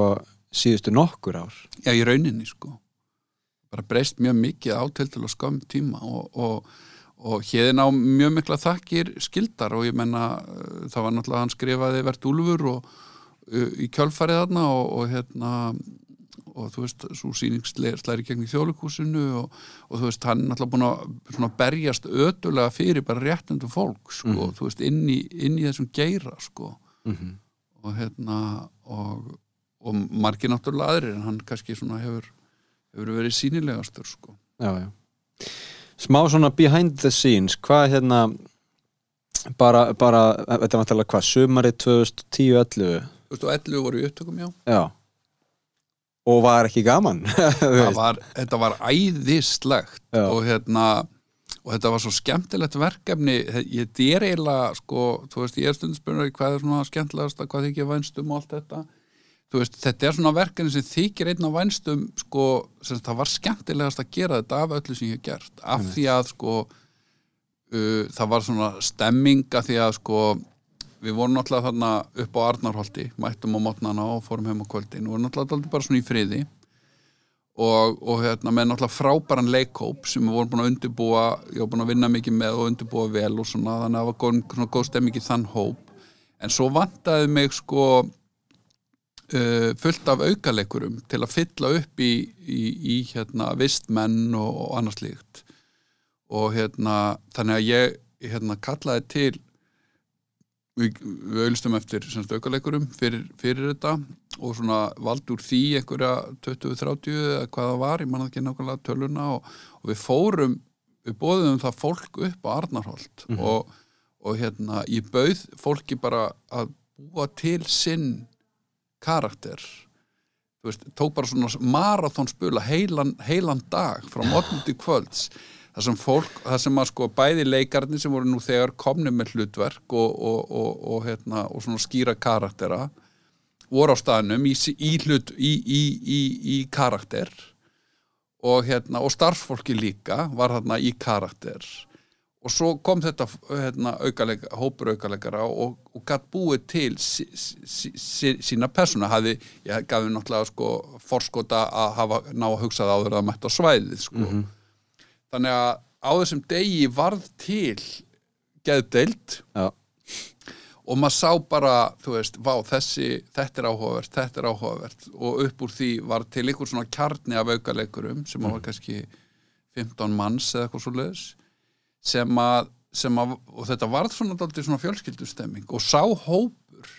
síðustu nokkur ár. Já í rauninni sko. Bara breyst mjög mikið á til til að skömm tíma og, og, og hérðin á mjög mikla þakkir skildar og ég menna uh, það var náttúrulega hann skrifaði Vert Úlfur og uh, í kjölfarið þarna og, og hérna og þú veist, svo sýning slæ- slæri gegn í þjóðleikúsinu og, og þú veist, hann er náttúrulega búin að svona berjast ötulega fyrir bara réttendu fólk, sko, þú veist, inn í, inn í þessum geira, sko. Og hérna og, og margir náttúrulega aðrir en hann kannski svona hefur hefur verið sínilegastur, sko. Já, já. smá svona behind the scenes hvað hérna bara, bara þetta er vantilega hvað, sumarið 2010-11 Þú veist, og 11 voru í upptökum, já. Já og var ekki gaman *laughs* var, þetta var æðislegt og hérna og þetta var svo skemmtilegt verkefni. Ég er eiginlega, sko þú veist, ég er stundum spurning hvað er svona skemmtilegast hvað þykir vænstum og allt þetta. Veist, þetta er svona verkefni sem þykir einn af vænstum, sko, sem það var skemmtilegast að gera þetta af öllu sem ég hef gert. Af því að, sko uh, það var svona stemming að því að, sko við vorum náttúrulega þarna upp á Arnarholti mættum á mótnana og fórum heim á kvöldin og vorum náttúrulega bara svona í friði. Og, og hérna með náttúrulega frábæran leikhóp sem við vorum búin að undirbúa ég var búin að vinna mikið með og undirbúa vel og svona þannig að það var góð, svona góð stemming í þann hóp. En svo vantaði mig sko uh, fullt af aukaleikurum til að fylla upp í, í, í hérna vistmenn og, og annars líkt og hérna þannig að ég hérna kallaði til við, við auðlistum eftir aukaleikurum fyrir, fyrir þetta og svona valdi úr því einhverja 20-30 eða hvað það var, ég manna ekki nákvæmlega töluna og, og við fórum við bóðum það fólk upp á Arnarholt og, og hérna ég bauð fólki bara að búa til sinn karakter. Þú veist, tók bara svona marathonspula heilan, heilan dag frá morgun til kvölds það sem fólk, það sem að sko bæði leikarnir sem voru nú þegar komni með hlutverk og, og, og, hérna, og svona skýra karaktera voru á staðnum í, í hlut í, í, karakter og hérna starfsfólki líka var þarna í karakter. Og svo kom þetta hérna, aukalega, hópur aukalegara og, gætt búið til sí, sí, sí, sína persóna hafi, ég gafi náttúrulega sko forskota að hafa ná að hugsa það áður að mætta svæðið sko þannig að á þessum degi varð til geðdeild. Já. og maður sá bara, þú veist, vá, þessi þetta er áhugavert, þetta er áhugavert. Og upp úr því var til ykkur svona kjarni af aukaleikurum sem var kannski 15 manns eða eitthvað svo leiðis sem að, sem að og þetta varð svona daldið svona fjölskyldustemming. Og sá hópur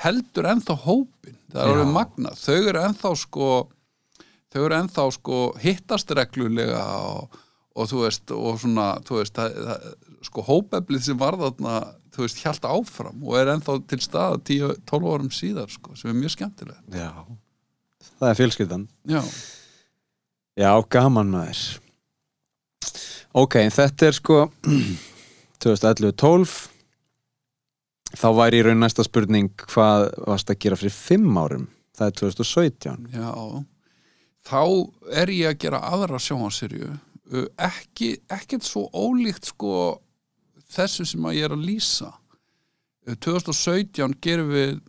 heldur ennþá hópin það er alveg magna, þau eru ennþá sko þau eru ennþá sko hittast reglulega og, og þú veist og svona, þú veist það, það, sko hópeflið sem var þarna þú veist, hjælt áfram og er ennþá til staða 10-12 árum síðar sko, sem er mjög skemmtilegt. Já. Það er fjölskyldan. Já, Já, gaman maður. Ok, þetta er sko *clears throat* 2011-12 þá væri í raun næsta spurning hvað varst að gera fyrir 5 árum? Það er 2017 já. Þá er ég að gera aðra sjónvarsirju ekki, ekkert svo ólíkt sko þessu sem að ég er að lýsa. Uh, 2017 gerum við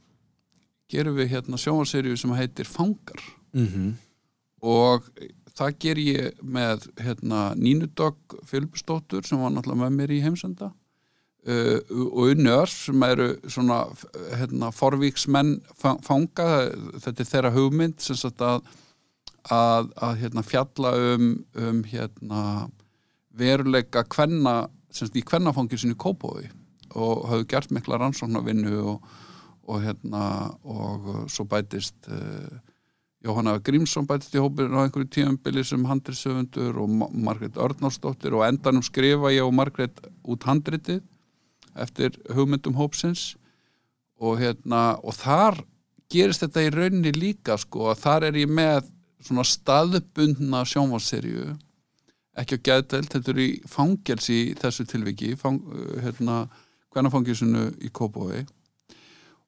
gerum við hérna sjónvarsirju sem heitir Fangar. Mm -hmm. og það ger ég með hérna, Nínudog Filipsdóttur sem var náttúrulega með mér í heimsenda. Uh, og unnör sem eru svona hérna, forvíksmenn fa- fanga, þetta er þeirra hugmynd sem sagt að að, að hérna, fjalla um, um hérna, veruleika kvenna, sem sagt í kvennafangir sinni Kópói og hafðu gert mikla rannsóknarvinnu og, og hérna og svo bætist uh, Jóhanna Grímsson bætist í hópin á einhverju tíðanbili sem handritsöfundur og Ma- Margrét Örnársdóttir og endanum skrifa ég og Margrét út handritið eftir hugmyndum hópsins. Og hérna og þar gerist þetta í rauninni líka sko að þar er ég með svona staðbundna sjónvarsserju ekki á geðdelt, þetta er í fangelsi í þessu tilviki fang, hérna, hvernafangelsinu í Kópói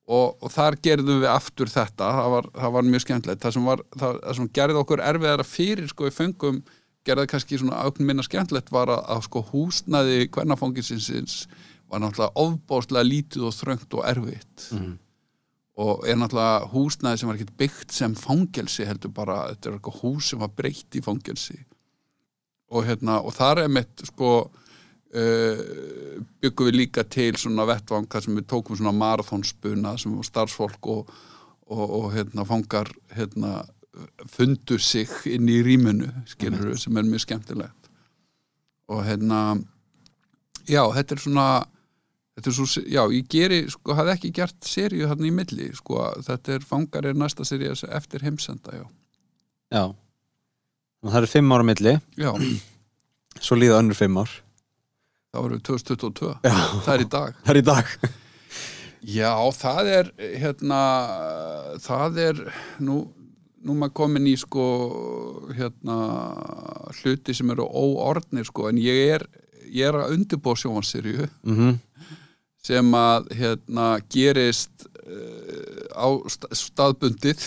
og, og þar gerðum við aftur þetta það var, það var mjög skemmtilegt. Það sem, var, það, það sem gerði okkur erfiðara fyrir sko í föngum gerði kannski svona ákveðin minna skemmtilegt var að, að sko húsnaði hvernafangelsins var náttúrulega ofbáslega lítið og þröngt og erfitt og er náttúrulega húsnaði sem var ekkert byggt sem fangelsi heldur bara, þetta er eitthvað hús sem var breytt í fangelsi. Og hérna, og þar er mitt sko uh, byggum við líka til svona vettvang þar sem við tókum svona marathonspuna sem var starfsfólk og, og, og hérna fangar hérna fundu sig inn í rýmunu skilur sem er mjög skemmtilegt. Og hérna já, þetta er svona þetta er svo, já, ég geri, sko, hafði ekki gert seríu hérna í milli, sko, þetta er fangar er næsta seríu eftir heimsenda, já. Já. Það eru 5 ára milli. Já, *clears throat* svo líða önnur 5 ár. Það voru 2022 Já. það er í dag. Það er í dag. Já, það er hérna, það er nú, nú maður komin í sko hérna hluti sem eru óordnir sko en ég er, ég er að undirbúa sjónvarsýrju mm sem að hérna gerist uh, á sta- staðbundið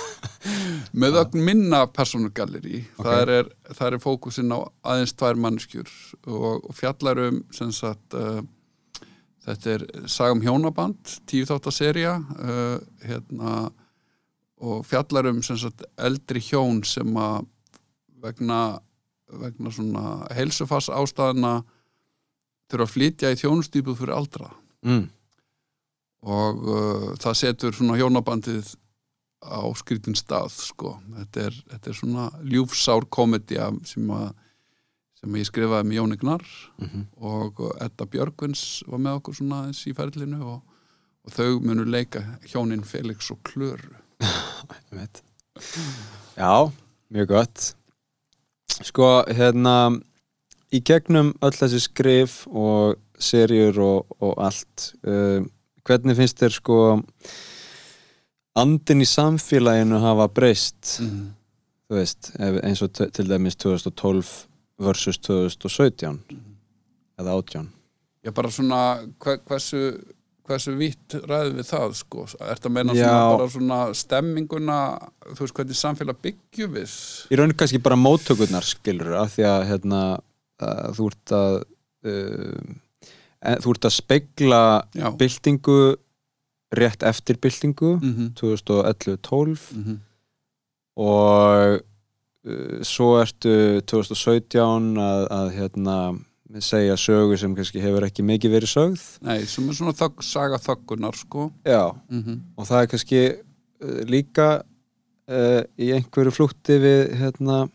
*laughs* með ögn minna persónugalleri Ok. það, er, það er fókusin á aðeins tvær mannskjur og, og fjallar um sem sagt uh, þetta er sagum hjónaband tíu þáttaserja uh, hérna og fjallar um sem sagt eldri hjón sem að vegna vegna svona heilsufass ástæðana þurfa að flytja í þjónustýpuð fyrir aldra mm. og uh, það setur svona hjónabandið á skrítin stað sko. þetta, er, þetta er svona ljúfsár komedja sem, að, sem ég skrifaði með Jóni Gnar Mhm. og Edda Björgvins var með okkur svona aðeins í ferlinu og, og þau munu leika hjónin Felix og Klöru. *laughs* Já, mjög gott Sko, hérna í gegnum öll þessi skrif og serjur og, og allt uh, hvernig finnst þér sko andin í samfélaginu hafa breyst? Mhm. þú veist, eins og til dæmis 2012 versus 2017 eða 18 Já, bara svona hver, hversu, hversu vitt ræðum við það sko, ertu að meina svona bara svona stemminguna, þú veist hvernig samfélag byggjum við? Í raun kannski bara móttökurnar skilur af því að hérna, að þú ert að en, þú ert að spegla Já. byltingu rétt eftir byltingu mm 2011-12 -hmm. og uh, svo ertu 2017 að, að hérna segja sögu sem kannski hefur ekki mikið verið sögð. Nei, sem er svona þögg, saga þöggunar sko. Já, mm og það er kannski uh, líka uh, í einhverju flútti við hérna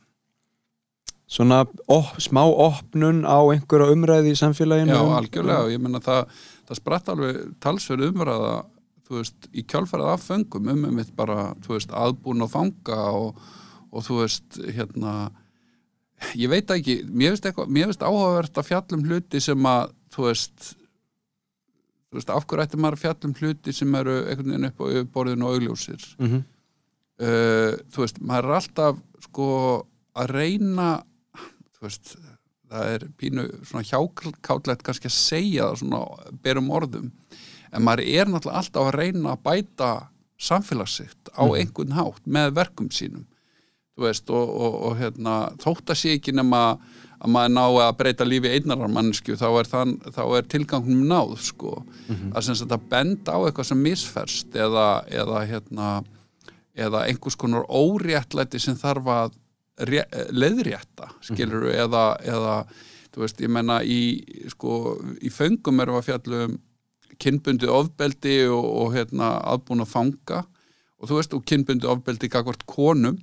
svona op, smá opnun á einhverja umræði í samfélaginu Já, um- algjörlega, ég meina það það spratt alveg talsverð umræða veist, í kjálfærið af föngum um mitt bara, þú veist, aðbúin og fanga og, og þú veist hérna ég veit ekki, mér finnst áhugavert að fjallum hluti sem að þú veist veist, af hverju ætti maður að fjallum hluti sem eru einhvern veginn upp á borðinu og augljósir Mhm. uh, þú veist, maður er alltaf sko að reyna veist, það er pínu svona hjákátlegt kannski að segja það svona berum orðum en maður er náttúrulega alltaf að reyna að bæta samfélagssitt á einhvern hátt með verkum sínum veist, og, og, og hérna þótt að sé ekki nema að maður ná að breyta lífi einnarar mannsku þá er, er tilgangnum náð sko, að sem sagt að benda á eitthvað sem misferst eða, eða hérna eða einhvers konar óréttlæti sem þarf að ré, leiðrétta skilur eða, eða þú veist, ég menna í sko, í föngum erum við að fjalla um kynbundið ofbeldi og, og hérna aðbúin að fanga. Og þú veist, og kynbundið ofbeldi gagvart konum.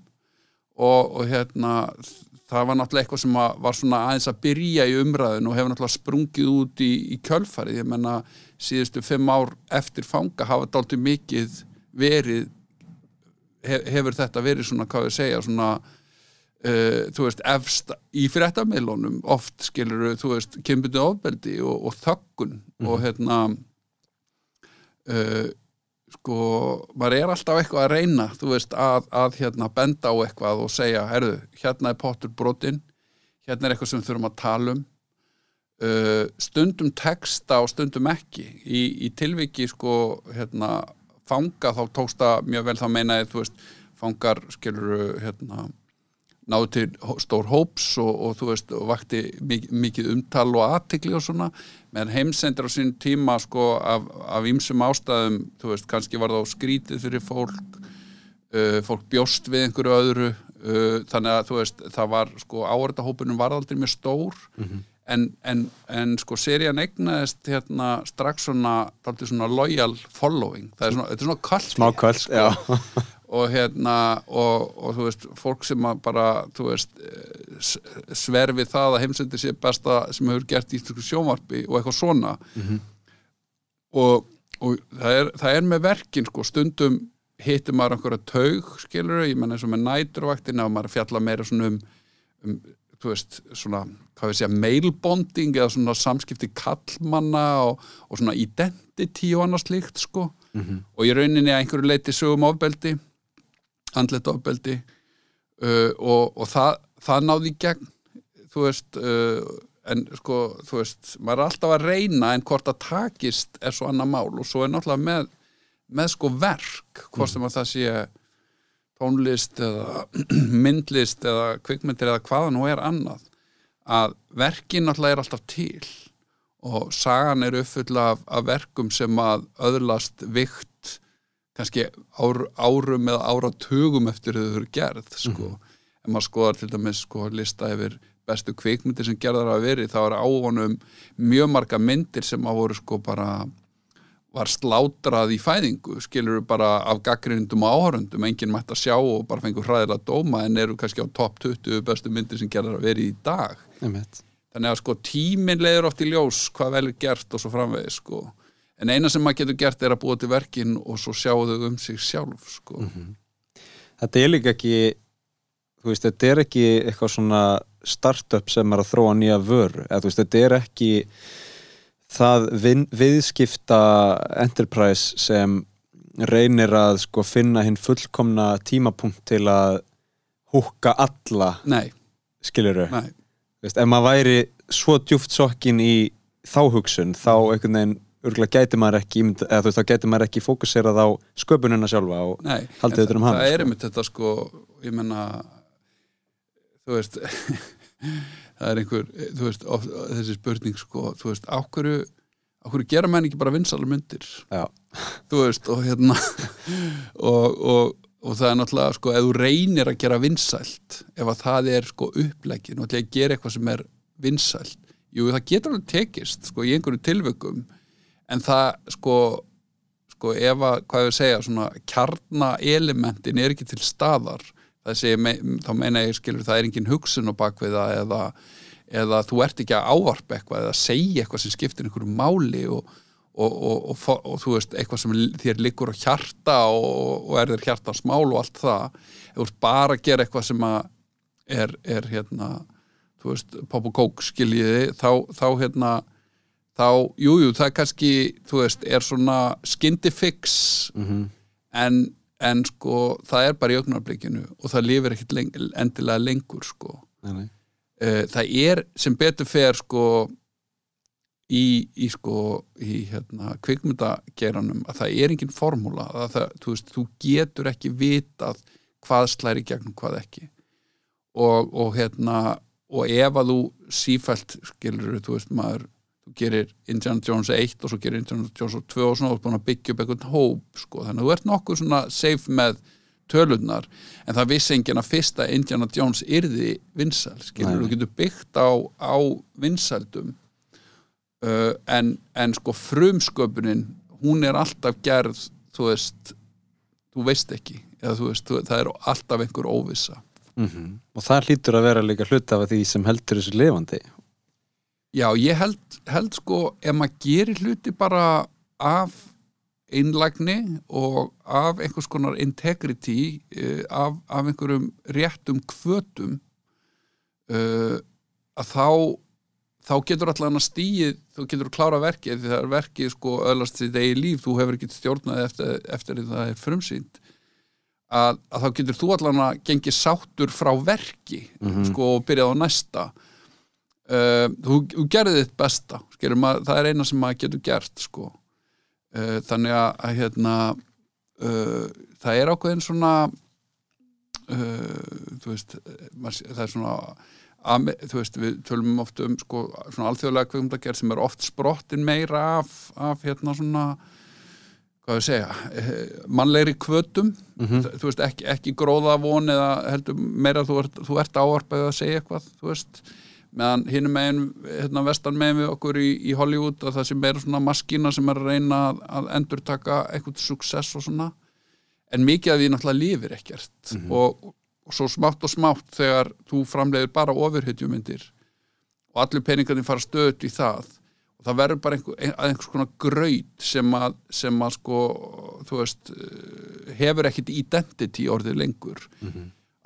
Og, og hérna það var náttúrulega eitthvað sem var svona aðeins að byrja í umræðin og hefur náttúrulega sprungið út í, í kjölfarið, ég menna síðustu fimm ár eftir fanga hafa dálítið mikið verið hef, hefur þetta verið svona, hvað við segja, svona uh, þú veist, efst í fréttamilunum oft skilur þú veist, kynbundið ofbeldi og, og þöggun og hérna uh, sko, maður er alltaf eitthvað að reyna, þú veist, að, að hérna benda á eitthvað og segja, herðu, hérna er pottur brotinn, hérna er eitthvað sem þurfum að tala um. Uh, stundum texta og stundum ekki. Í, í tilviki sko, hérna, fanga þá tókst það mjög vel þá meinaði, þú veist, fangar skilur hérna náðu til stór hóps og, og þú veist, og vakti mikið, mikið umtal og aðtikli og svona, meðan heimsendir á sín tíma sko af, af ýmsum ástæðum, þú veist, kannski var það á skrítið fyrir fólk uh, fólk bjóst við einhverju öðru uh, þannig að þú veist, það var sko áhverðahópunum var aldrei mjög stór. En, en, en sko serían egnaðist hérna strax svona, svona loyal following, það er svona, þetta er svona kvöld smá kvöld, já *laughs* *laughs* og hérna og, og þú veist, fólk sem að bara þú veist, sverfi það að heimsendir sé besta sem hefur gert í sjónvarpi og eitthvað svona. Og, og það, er, það er með verkin sko, stundum hittir maður einhverja taug skilur, ég menn eins og með næturvaktina og maður fjalla meira svona um, um þú veist, svona, hvað við segja mailbonding eða svona samskipti kallmanna og, og svona identity og annars slíkt sko. Og í rauninni að einhverju leiti sögum ofbeldi andlet ofbeldi uh, og, og það, það náði í gegn þú veist uh, en sko, þú veist, maður er alltaf að reyna en hvort að takist er svo annað mál og svo er náttúrulega með, með sko verk, hvort sem að það sé tónlist eða *clears throat* myndlist eða kvikmyndir eða hvaða nú er annað að verkin náttúrulega er alltaf til og sagan er uppfull af, af verkum sem að öðlast vikt kannski ár, árum eða áratugum eftir þau eru gerð sko. en maður skoðar til dæmis sko, lista yfir bestu kvikmyndir sem gerðar að veri þá er á honum mjög marga myndir sem að voru sko bara var slátrað í fæðingu skilur bara af gaggrindum og áhörundum enginn mætt að sjá og bara fengur hræðilega dóma en eru kannski á topp 20 bestu myndir sem gerðar að veri í dag Einmitt. þannig að sko tíminn leiður oft í ljós hvað vel er gert og svo framvegis sko en eina sem maður getur gert er að búa til verkin og svo sjá þau um sig sjálf sko. Þetta er líka ekki þú veist, þetta er ekki eitthvað svona startup sem er að þróa nýja vöru. Eða veist, þetta er ekki það vin, viðskipta enterprise sem reynir að sko finna hinn fullkomna tímapunkt til að húkka alla nei, skiluru, nei. Veist, ef maður væri svo djúft sokkin í þá hugsun þá einhvern veginn örgulega gæti maður ekki eða þú veist, þá gæti maður ekki fókuserað á sköpunina sjálfa og Nei, haldið utan um hana, það er sko. einmitt þetta sko ég menna þú veist *laughs* það er einhver, þú veist, of, þessi spurning sko, þú veist, ákverju ákverju gera menn ekki bara vinsalar myndir Já. þú veist, og hérna og, og, og það er náttúrulega sko, ef þú reynir að gera vinsælt ef að það er sko upplegin og ætla að gera eitthvað sem er vinsælt jú, það getur alveg tekist sko, í einhverju tilvökum en það sko sko ef að, hvað ég segja, svona kjarnaelementin er ekki til staðar me, þá meina ég skilur það er engin hugsun á bakvið það eða, eða þú ert ekki að ávarpa eitthvað eða segja eitthvað sem skiptir einhverju máli og, og, og, og, þú veist, eitthvað sem þér liggur á hjarta og, er þér hjarta smál og allt það. Ef þú bara að gera eitthvað sem að er, er hérna þú veist, pop og kók skiljiði þá, þá hérna þá, jújú, jú, það er kannski þú veist, er svona skyndi fix. En, en sko, það er bara í augnarblikinu og það lifir ekkit leng, endilega lengur sko. Nei, nei. Eh, það er sem betur fer sko í, í sko í hérna kvikmyndageranum að það er engin formúla. Að það, þú veist, þú getur ekki vitað hvað slæri gegn hvað ekki. Og, og hérna og ef að þú sífælt skilur, þú veist, maður þú gerir Indiana Jones 1 og svo gerir Indiana Jones 2 og svona og búin að byggja upp einhvern hóp sko, þannig að þú ert nokkuð svona safe með tölurnar, en það vissi enginn að fyrsta Indiana Jones yrði vinsæl, skilur, þú getur byggt á, á vinsældum uh, en, en sko frumsköpunin, hún er alltaf gerð, þú veist þú veist ekki, eða þú veist þú, það er alltaf einhver óvissa. Og það hlýtur að vera líka hlut af því sem heldur þessu lifandi Já, ég held, held sko ef maður gerir hluti bara af einlægni og af einhvers konar integrity uh, af, af einhverjum réttum kvötum uh, að þá þá getur allan að stíið þú getur að klára verkið því það er verkið sko öðlast því degi líf, þú hefur ekki stjórnað eftir, eftir því það er frumsýnd að, að þá getur þú allan að gengi sáttur frá verki sko og byrjað á næsta uh, þú, þú gerði þitt besta skilur, maður, það er eina sem maður getur gert sko. uh, þannig að, að hérna uh, það er ákveðin svona uh, þú veist það er svona að, þú veist, við tölum oft um sko, svona alþjóðlega kveikmyndagerð sem er oft sprottin meira af, af hérna svona hvað við segja, mannlegri kvötum þú veist, ekki, ekki gróða von eða heldur meira þú ert, ert ávarpað að segja eitthvað, þú veist meðan hinum megin, hérna vestan megin við okkur í, í Hollywood að það sem meira svona maskína sem er að reyna að, að endurtaka eitthvað success og svona. En mikið af því náttúrulega lifir ekkert. Og, og svo smátt og smátt þegar þú framleiðir bara ofurhytjumyndir og allir peningarnir fara stöðut í það og það verður bara einhver, ein- einhvers konar graut sem að, sem að sko, þú veist eh, hefur ekkit identity orðið lengur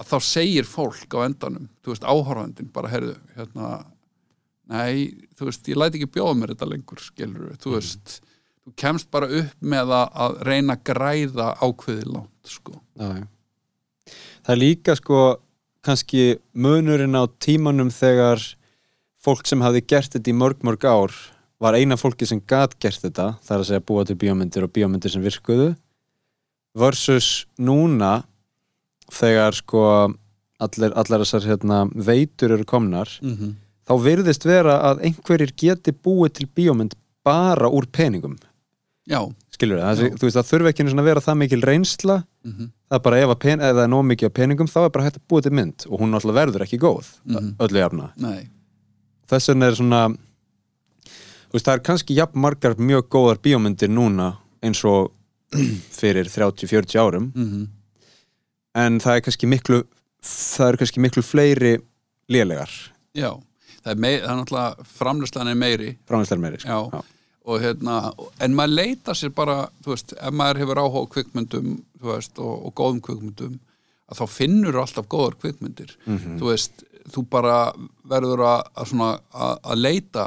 að þá segir fólk á endanum þú veist, áhorfandinn bara herðu hérna, nei, þú veist, ég læt ekki bjóða mér þetta lengur, skilur þú veist, þú kemst bara upp með að, að reyna að græða ákveði langt, sko Já. Það er líka sko kannski munurinn á tímanum þegar fólk sem hafði gert þetta í mörg mörg ár var eina fólki sem gat gert þetta það er að segja búa til bíómyndir og bíómyndir sem virkuðu versus núna þegar sko allir, allar þessar hérna, veitur eru komnar mm -hmm. þá virðist vera að einhverjir geti búið til bíómynd bara úr peningum. Já, skilur það, Já. þú veist það þurfi ekki að vera það mikil reynsla. Mm það er bara ef, pen, ef það er nóg mikið peningum þá er bara hægt að búa til mynd og hún alltaf verður ekki góð Mhm. öllu jafna. Þess vegna er svona þú veist, það er kannski jafn margar mjög góðar bíómyndir núna eins og *clears throat* fyrir 30-40 árum. Mm en það er kannski miklu það er kannski miklu fleiri lélegar. Já, það er, mei, það er náttúrulega framlöslan er meiri. Framvæslar meiri sko. Já, og hérna en maður leita sér bara, þú veist ef maður hefur áhuga á kvikmyndum þú veist, og, og góðum kvikmyndum að þá finnur alltaf góðar kvikmyndir. Þú veist, þú bara verður að, að, svona, að, leita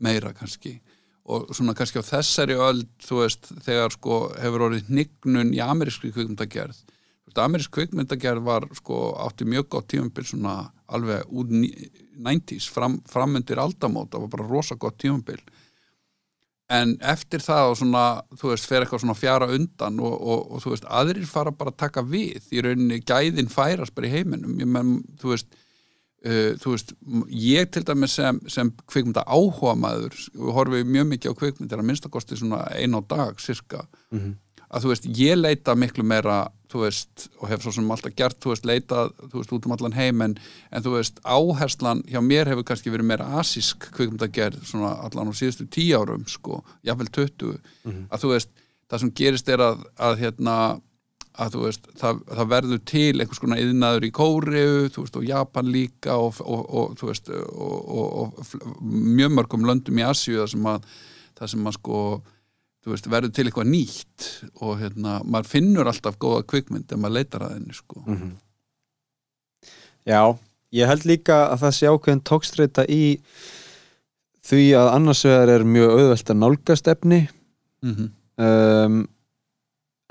meira kannski. Og svona kannski á þessari öld þú veist, þegar sko hefur orðið hnignun í amerískri kvikmyndagerð veist, amerísk kvikmyndagerð var sko átti mjög gott tímabil svona alveg úr ní- 90s fram, framundir aldamót, það var bara rosa gott tímabil. En eftir það og svona, þú veist, fer eitthvað svona fjara undan og, og, og þú veist, aðrir fara bara að taka við, í rauninni gæðin færast bara í heiminum, ég menn, þú veist uh, þú veist, ég til dæmis sem, sem kvikmynda áhuga maður horfi mjög mikið á kvikmyndir að minnstakosti svona ein á dag, cirka að þú veist, ég leita miklu meira þú veist, og hef svo sem alltaf gert þú veist, leita, þú veist, út um allan heim en, en þú veist, áherslan hjá mér hefur kannski verið meira asísk kvikmyndagerð svona allan á síðustu tíu árum sko, jafnvel 20 að þú veist, það sem gerist er að, að hérna að þú veist, það, það verður til einhvers konar yðnaður í Kóreu, þú veist, og Japan líka og, og, og þú veist, og, og, mjög mörgum löndum í Asíu það sem að, það sem að sko, veist, verður til eitthvað nýtt og hérna, maður finnur alltaf góða kvikmynd ef maður leitar að henni, sko. Já, ég held líka að það sé ákveðin tókstreita í því að annars vegar er mjög auðvelt að nálgast efni. Mm um,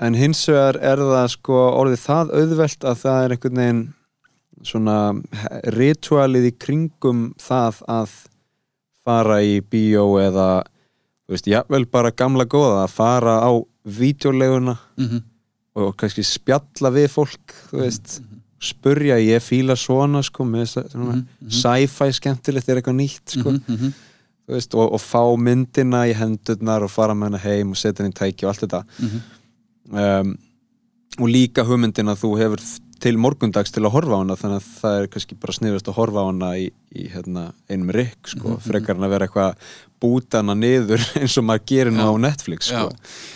en hins vegar er það sko orðið það auðvelt að það er einhvern veginn svona ritualið í kringum það að fara í bíó eða þú veist, jafnvel bara gamla góða að fara á vídeoleguna -hmm. og kannski spjalla við fólk þú veist, spurja ég fíla svona sko, með að svona sci-fi skemmtilegt er eitthvað nýtt sko, Mhm, þú veist, og, og fá myndina í hendurnar og fara með hana heim og setja henni í tæki og allt þetta. Mhm. um, og líka hugmyndin að þú hefur til morgundags til að horfa á hana þannig að það er kannski bara sniðast að horfa á hana í, í hérna, einum rikk sko, Mhm, frekar en að vera eitthvað búta hana niður *laughs* eins og maður gerir nú Já. á Netflix sko.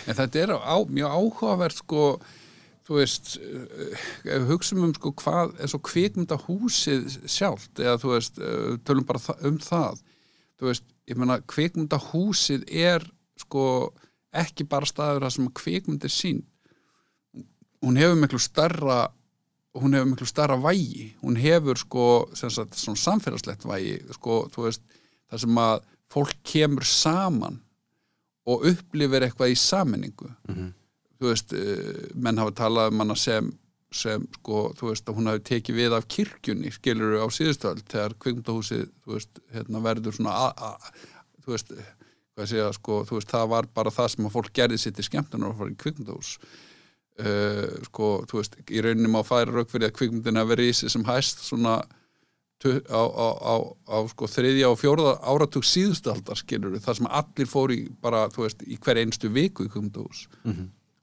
En þetta er á, mjög áhugavert sko, þú veist eh, ef við hugsaum um sko hvað eins og kvikmynda húsið sjálft eða þú veist, eh, tölum bara um það þú veist, ég meina kvikmynda húsið er sko ekki bara staður það sem kvikmynd er sín hún hefur miklu starra hún hefur miklu starra vægi. Hún hefur sko sagt, samfélagslegt vægi sko, veist, það sem að fólk kemur saman og upplifir eitthvað í saminningu þú veist, uh, menn hafa talað um hana sem, sem sko, þú veist, að hún hafi tekið við af kirkjunni skilur á síðustöld þegar veist, hérna verður svona a, a, þú veist hvað að sko, þú veist, það var bara það sem að fólk gerði sitt í skemmtunar að fara í kvikmyndahús uh, sko, þú veist, í rauninni má færa rauk fyrir að kvikmyndin hafi verið í sig sem hæst svona á, á, á, á sko þriðja og fjóraða áratug síðustu aldar skilur þar sem allir fór í bara, þú veist, í hver einstu viku í kvikmyndahús.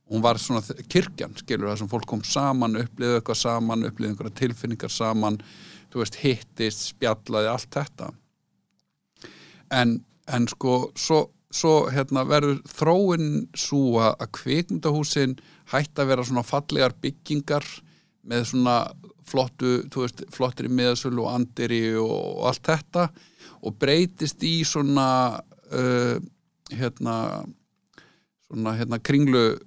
Hún var svona kirkjan, skilur það sem fólk kom saman, upplýðu eitthvað saman upplýðu einhverja tilfinningar saman þú veist, hittist, spjallaði, allt þetta. En, en sko svo, svo hérna, verður þróin svo að að kvikmyndahúsin hætti að vera svona fallegar byggingar með svona flottu, þú veist, flottri miðasölu og andiri og, allt þetta og breytist í svona uh, hérna svona hérna kringlu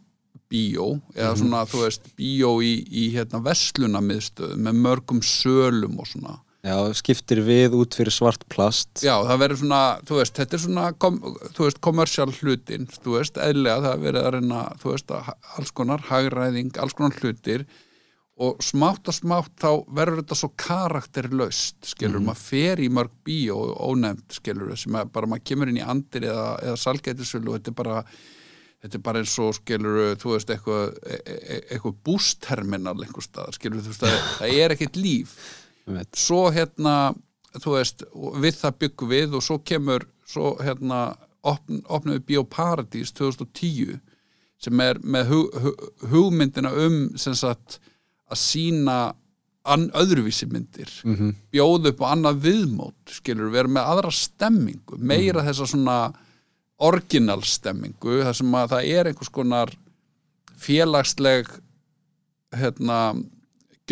bíó eða svona þú veist bíó í, í hérna verslunamiðstöðu með mörgum sölum og svona Já, skiptir við út fyrir svart plast. Já, það verður svona, þú veist, þetta er svona kom, þú veist, kommersial hlutin þú veist, eðlega það er verið að reyna þú veist, alls konar hagræðing alls konar hlutir og smátt og smátt þá verður þetta svo karakterlaust, skilur, maður fer í mörg bíó ónefnd, skilur sem bara, maður kemur inn í andir eða, eða salgætisölu og þetta er bara þetta er bara eins og skilur þú veist, eitthvað, e- e- eitthvað bústerminal einhver staðar, skilur, þú veist, það, er ekkert líf. Svo hérna þú veist, við það byggum við og svo kemur, svo hérna opn, opnum við Bíóparadís 2010 sem er með hug, hug, hugmyndina um sem sagt að sína öðruvísi myndir. Mm -hmm. bjóða upp á annað viðmót skilur, vera með aðra stemmingu meira þessa svona orginal stemmingu, þar sem að það er einhvers konar félagsleg hérna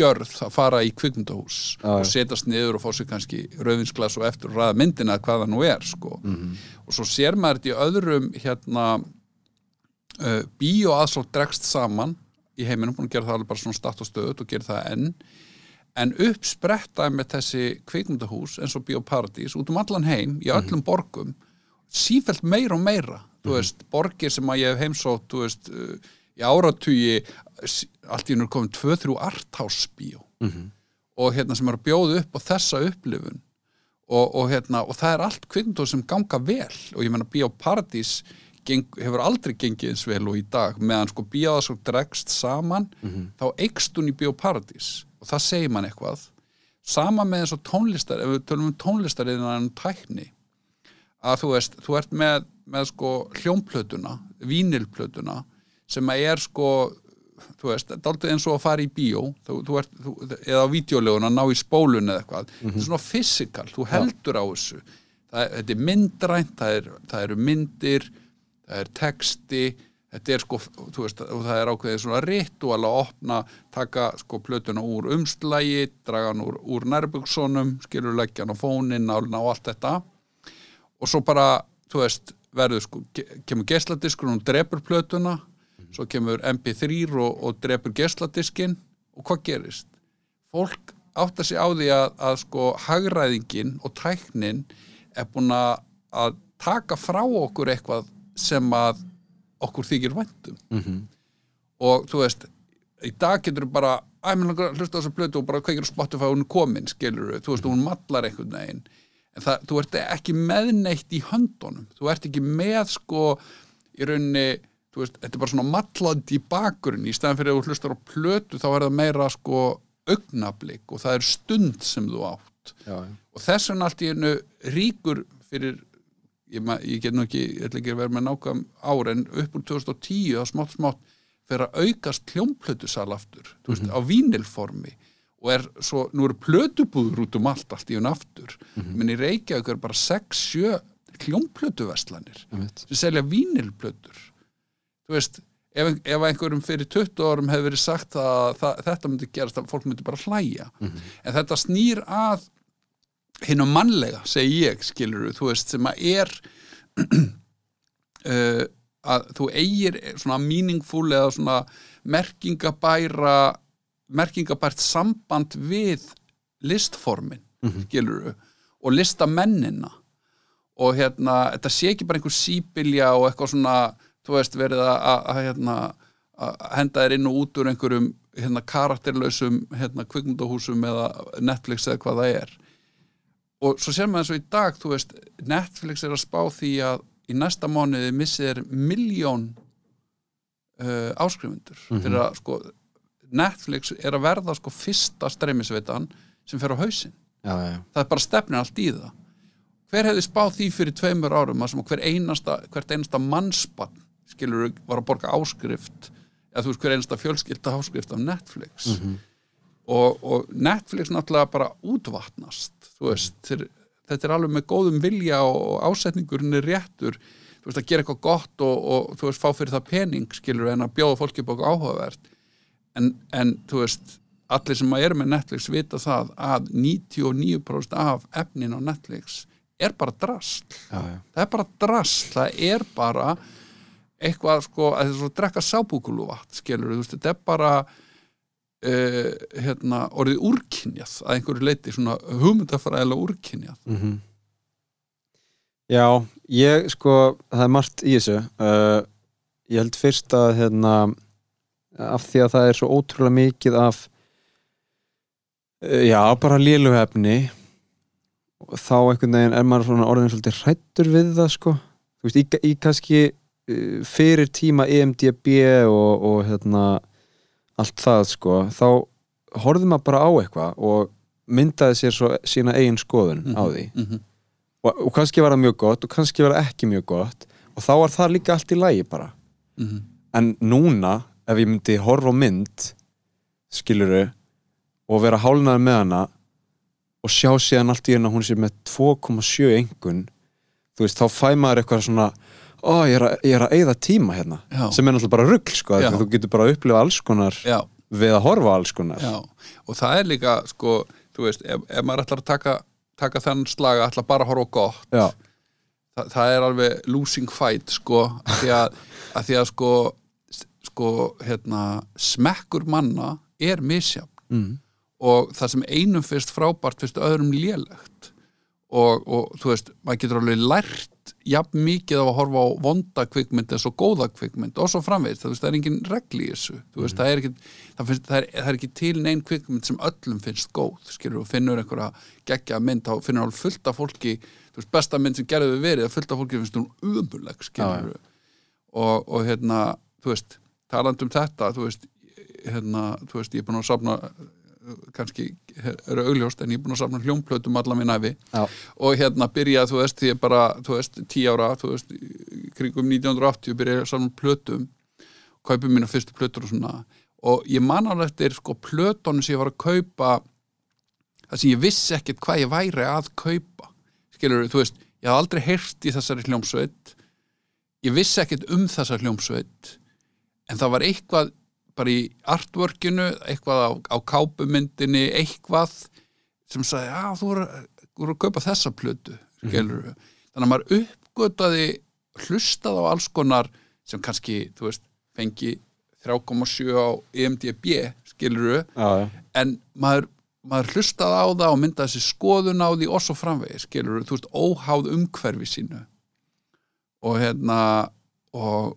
gjörð að fara í kvikmyndahús og já. setjast niður og fá sér kannski rauðinsglas og eftir og ræða myndina hvað það nú er sko. Mhm. og svo sér maður þetta í öðrum hérna uh, bíó aðsótt dregst saman í heiminum, búin að gera það alveg bara svona statt og stöðut og gera það enn en uppsprettaði með þessi kvikmyndahús eins og Bíóparadís út um allan heim í öllum borgum sífelt meira og meira þú veist, borgir sem að ég hef heimsótt veist, uh, í áratugi allt í hennu er komin 2-3 arthouse-bíó og hérna sem er að bjóða upp á þessa upplifun. Og, og hérna, og það er allt kvikmyndur sem ganga vel. Og ég menna Bíó Paradís geng, hefur aldrei gengið eins vel og í dag. Meðan sko bíóða svo dregst saman þá eikst hún í Bíó Paradís. Og það segir mann eitthvað. Sama með eins og tónlistar ef við tölum um tónlistar innan um tækni. Að þú veist, þú ert með, með sko hljómplötuna, vínilplötuna sem að er sko þú veist, dálítið eins og að fara í bíó. Þú, þú ert, þú, eða á vídeolegun að ná í spólun eða eitthvað, þetta er svona fysikal þú heldur á þessu. Það, þetta er myndrænt, það, er, það eru myndir það er texti þetta er sko, þú veist, það er ákveðið svona ritual að opna taka sko plötuna úr umslægi draga hann úr, úr nærbuksonum skilur leggja hann á fónin, nálina og allt þetta. Og svo bara, þú veist verður sko, ke- kemur geisladiskur og hún drepur plötuna svo kemur MP3 og, og drepur geisladiskinn. Og hvað gerist? Fólk áttar sig á því að, að sko hagræðingin og tæknin er búin að taka frá okkur eitthvað sem að okkur þykir væntum -hmm. og þú veist í dag getur þú bara að hlusta á þessa plötu og bara kveikir á Spotify og hún er komin, skilur þú veist, og hún mallar einhvern veginn. En það, þú ert ekki meðneitt í höndunum. Þú ert ekki með sko í rauninni, veist, þetta er bara svona mallandi í bakurinn, í stæðan fyrir að þú hlustar á plötu þá er það meira sko augnablik og það er stund sem þú átt. Já, já. og þess vegna allt í hennu ríkur fyrir ég, ég get nú ekki, ég ætla ekki að vera með nákvæm ár en upp úr 2010 þá smátt smátt fyrir að aukast hljómplötusal aftur, þú veist, á vínilformi. Og er svo, nú eru plötubúður út um allt, allt í hennu aftur. Menn í Reykjavík er bara 6-7 hljómplötuverslanir Einmitt. sem selja vínilplötur þú veist, ef, ef einhverjum fyrir 20 árum hefur verið sagt að það, þetta myndi gerast að fólk myndi bara hlæja. En þetta snýr að hinn mannlega, segi ég skilur þú veist, sem að er *clears throat* uh, að þú eigir svona meaningful eða svona merkingabæra merkingabært samband við listformin, skilur og listamennina. Og hérna, þetta sé ekki bara einhver síbilja og eitthvað svona, þú veist, verið að, hérna, að henda þér inn og út úr einhverjum hérna, karakterlausum hérna, kvikmyndahúsum eða Netflix eða hvað það er. Og svo sér maður eins og í dag, þú veist Netflix er að spá því að í næsta mánuði missið er miljón uh, áskrifundur fyrir að sko Netflix er að verða sko fyrsta streymisveitan sem fer á hausinn. Já, já, það er bara stefnir allt í það. Hver hefði spáð því fyrir tveimur árum að sem hver einasta, hvert einasta mannspann skilur var að borga áskrift eða þú veist hver einasta fjölskylda áskrift af Netflix. Og, og Netflix náttúrulega bara útvatnast þú veist, þeir, þetta er alveg með góðum vilja og ásetningurinn er réttur. Þú veist að gera eitthvað gott og, og þú veist fá fyrir það pening skilur en að bjóða fólki okkur áhugavert. En, en þú veist allir sem eru með Netflix vita það að 99% af efnin á Netflix er bara drast það er bara drast, það er bara eitthvað sko að það er svo að drekka sábúkulu vatn skilur, þú veist, þetta er bara uh, hérna, orðið úrkynjað að einhverju leiti, svona hugmyndafræðilega úrkynjað. Já, ég sko, það er margt í þessu. Uh, ég held fyrst að hérna, af því að það er svo ótrúlega mikið af uh, já, bara léluhefni og þá einhvern veginn er maður svona orðin svolítið hrættur við það sko. Þú veist, í, í kannski fyrir tíma EMDB og, og hérna allt það sko, þá horfði maður bara á eitthvað og myndaði sér svo sína eigin skoðun á því. mm og, og kannski var það mjög gott og kannski var það ekki mjög gott og þá var það líka allt í lagi bara. -hmm. en núna ef ég myndi horfa mynd skiluru og vera hálnaður með hana og sjá síðan allt í hérna hún sé með 2,7 engun þú veist, þá fæ maður eitthvað svona ó, ég er að, er eyða tíma hérna Já. sem er náttúrulega bara rugl, sko, þú getur bara að upplifa alls konar Já, við að horfa alls konar. Já, og það er líka sko, þú veist, ef, ef maður ætlar að taka taka þennan slaga, ætlar bara að horfa gott já, það, það er alveg losing fight sko, að því að, *laughs* að, því að sko, sko hérna, smekkur manna er misjafn. Mm. og það sem einum fyrst frábært fyrst öðrum lélegt. Og, og þú veist, maður getur alveg lært grætt jafn mikið á að horfa á vonda kvikmynd eins og góða kvikmynd og svo framvegist, það, það er engin regli í þessu. Veist, það, er ekki, það, finnst, það, er, það er ekki til neinn kvikmynd sem öllum finnst góð skilur, og finnur einhverja geggja mynd þá finnur alveg fullt af fólki veist, besta mynd sem gerðu við verið, fullt af fólki finnst hún umuleg, skilur og, og hérna, þú veist taland um þetta, þú veist hérna, þú veist, ég er búin að safna kannski eru augljóst en ég er búin að safna hljómplötum allan við næfi Já. og hérna byrja, þú veist, því ég bara þú veist, 10 ára, þú veist kringum 1980 byrja ég að safna plötum kaupi mína fyrstu plötur og svona. Og ég man alveg eftir sko plötunum sem ég var að kaupa það sem ég vissi ekkert hvað ég væri að kaupa. Skilur, þú veist, ég hafði aldrei heyrt í þessari hljómsveit. Ég vissi ekkert um þessa hljómsveit en það var eitthvað bara í artworkinu, eitthvað á, á kápumyndinni, eitthvað sem sagði, já, þú voru, að kaupa þessa plötu, skilur þannig að maður uppgötaði hlustað á alls konar sem kannski, þú veist, fengi 3,7 á EMDB skilur já. en maður, maður hlustaði á það og myndaði þessi skoðun á því og svo framvegi skilur, þú veist, óháð umhverfi sínu. Og hérna og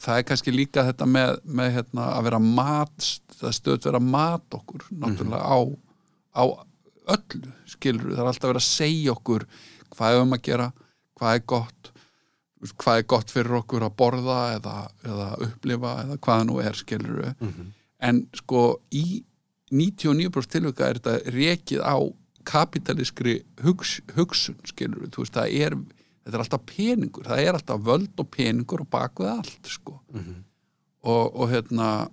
það er kannski líka þetta með, með hérna, að vera mat það stöðt vera mat okkur náttúrulega á, á öllu skilur, það er alltaf verið að segja okkur hvað er um að gera, hvað er gott hvað er gott fyrir okkur að borða eða, eða upplifa eða hvað það nú er skilur en sko í 99% tilvika er þetta rekið á kapitalískri hugs, hugsun skilur þú veist, það er þetta er alltaf peningur, það er alltaf völd og peningur og bakuð allt sko. og, og hérna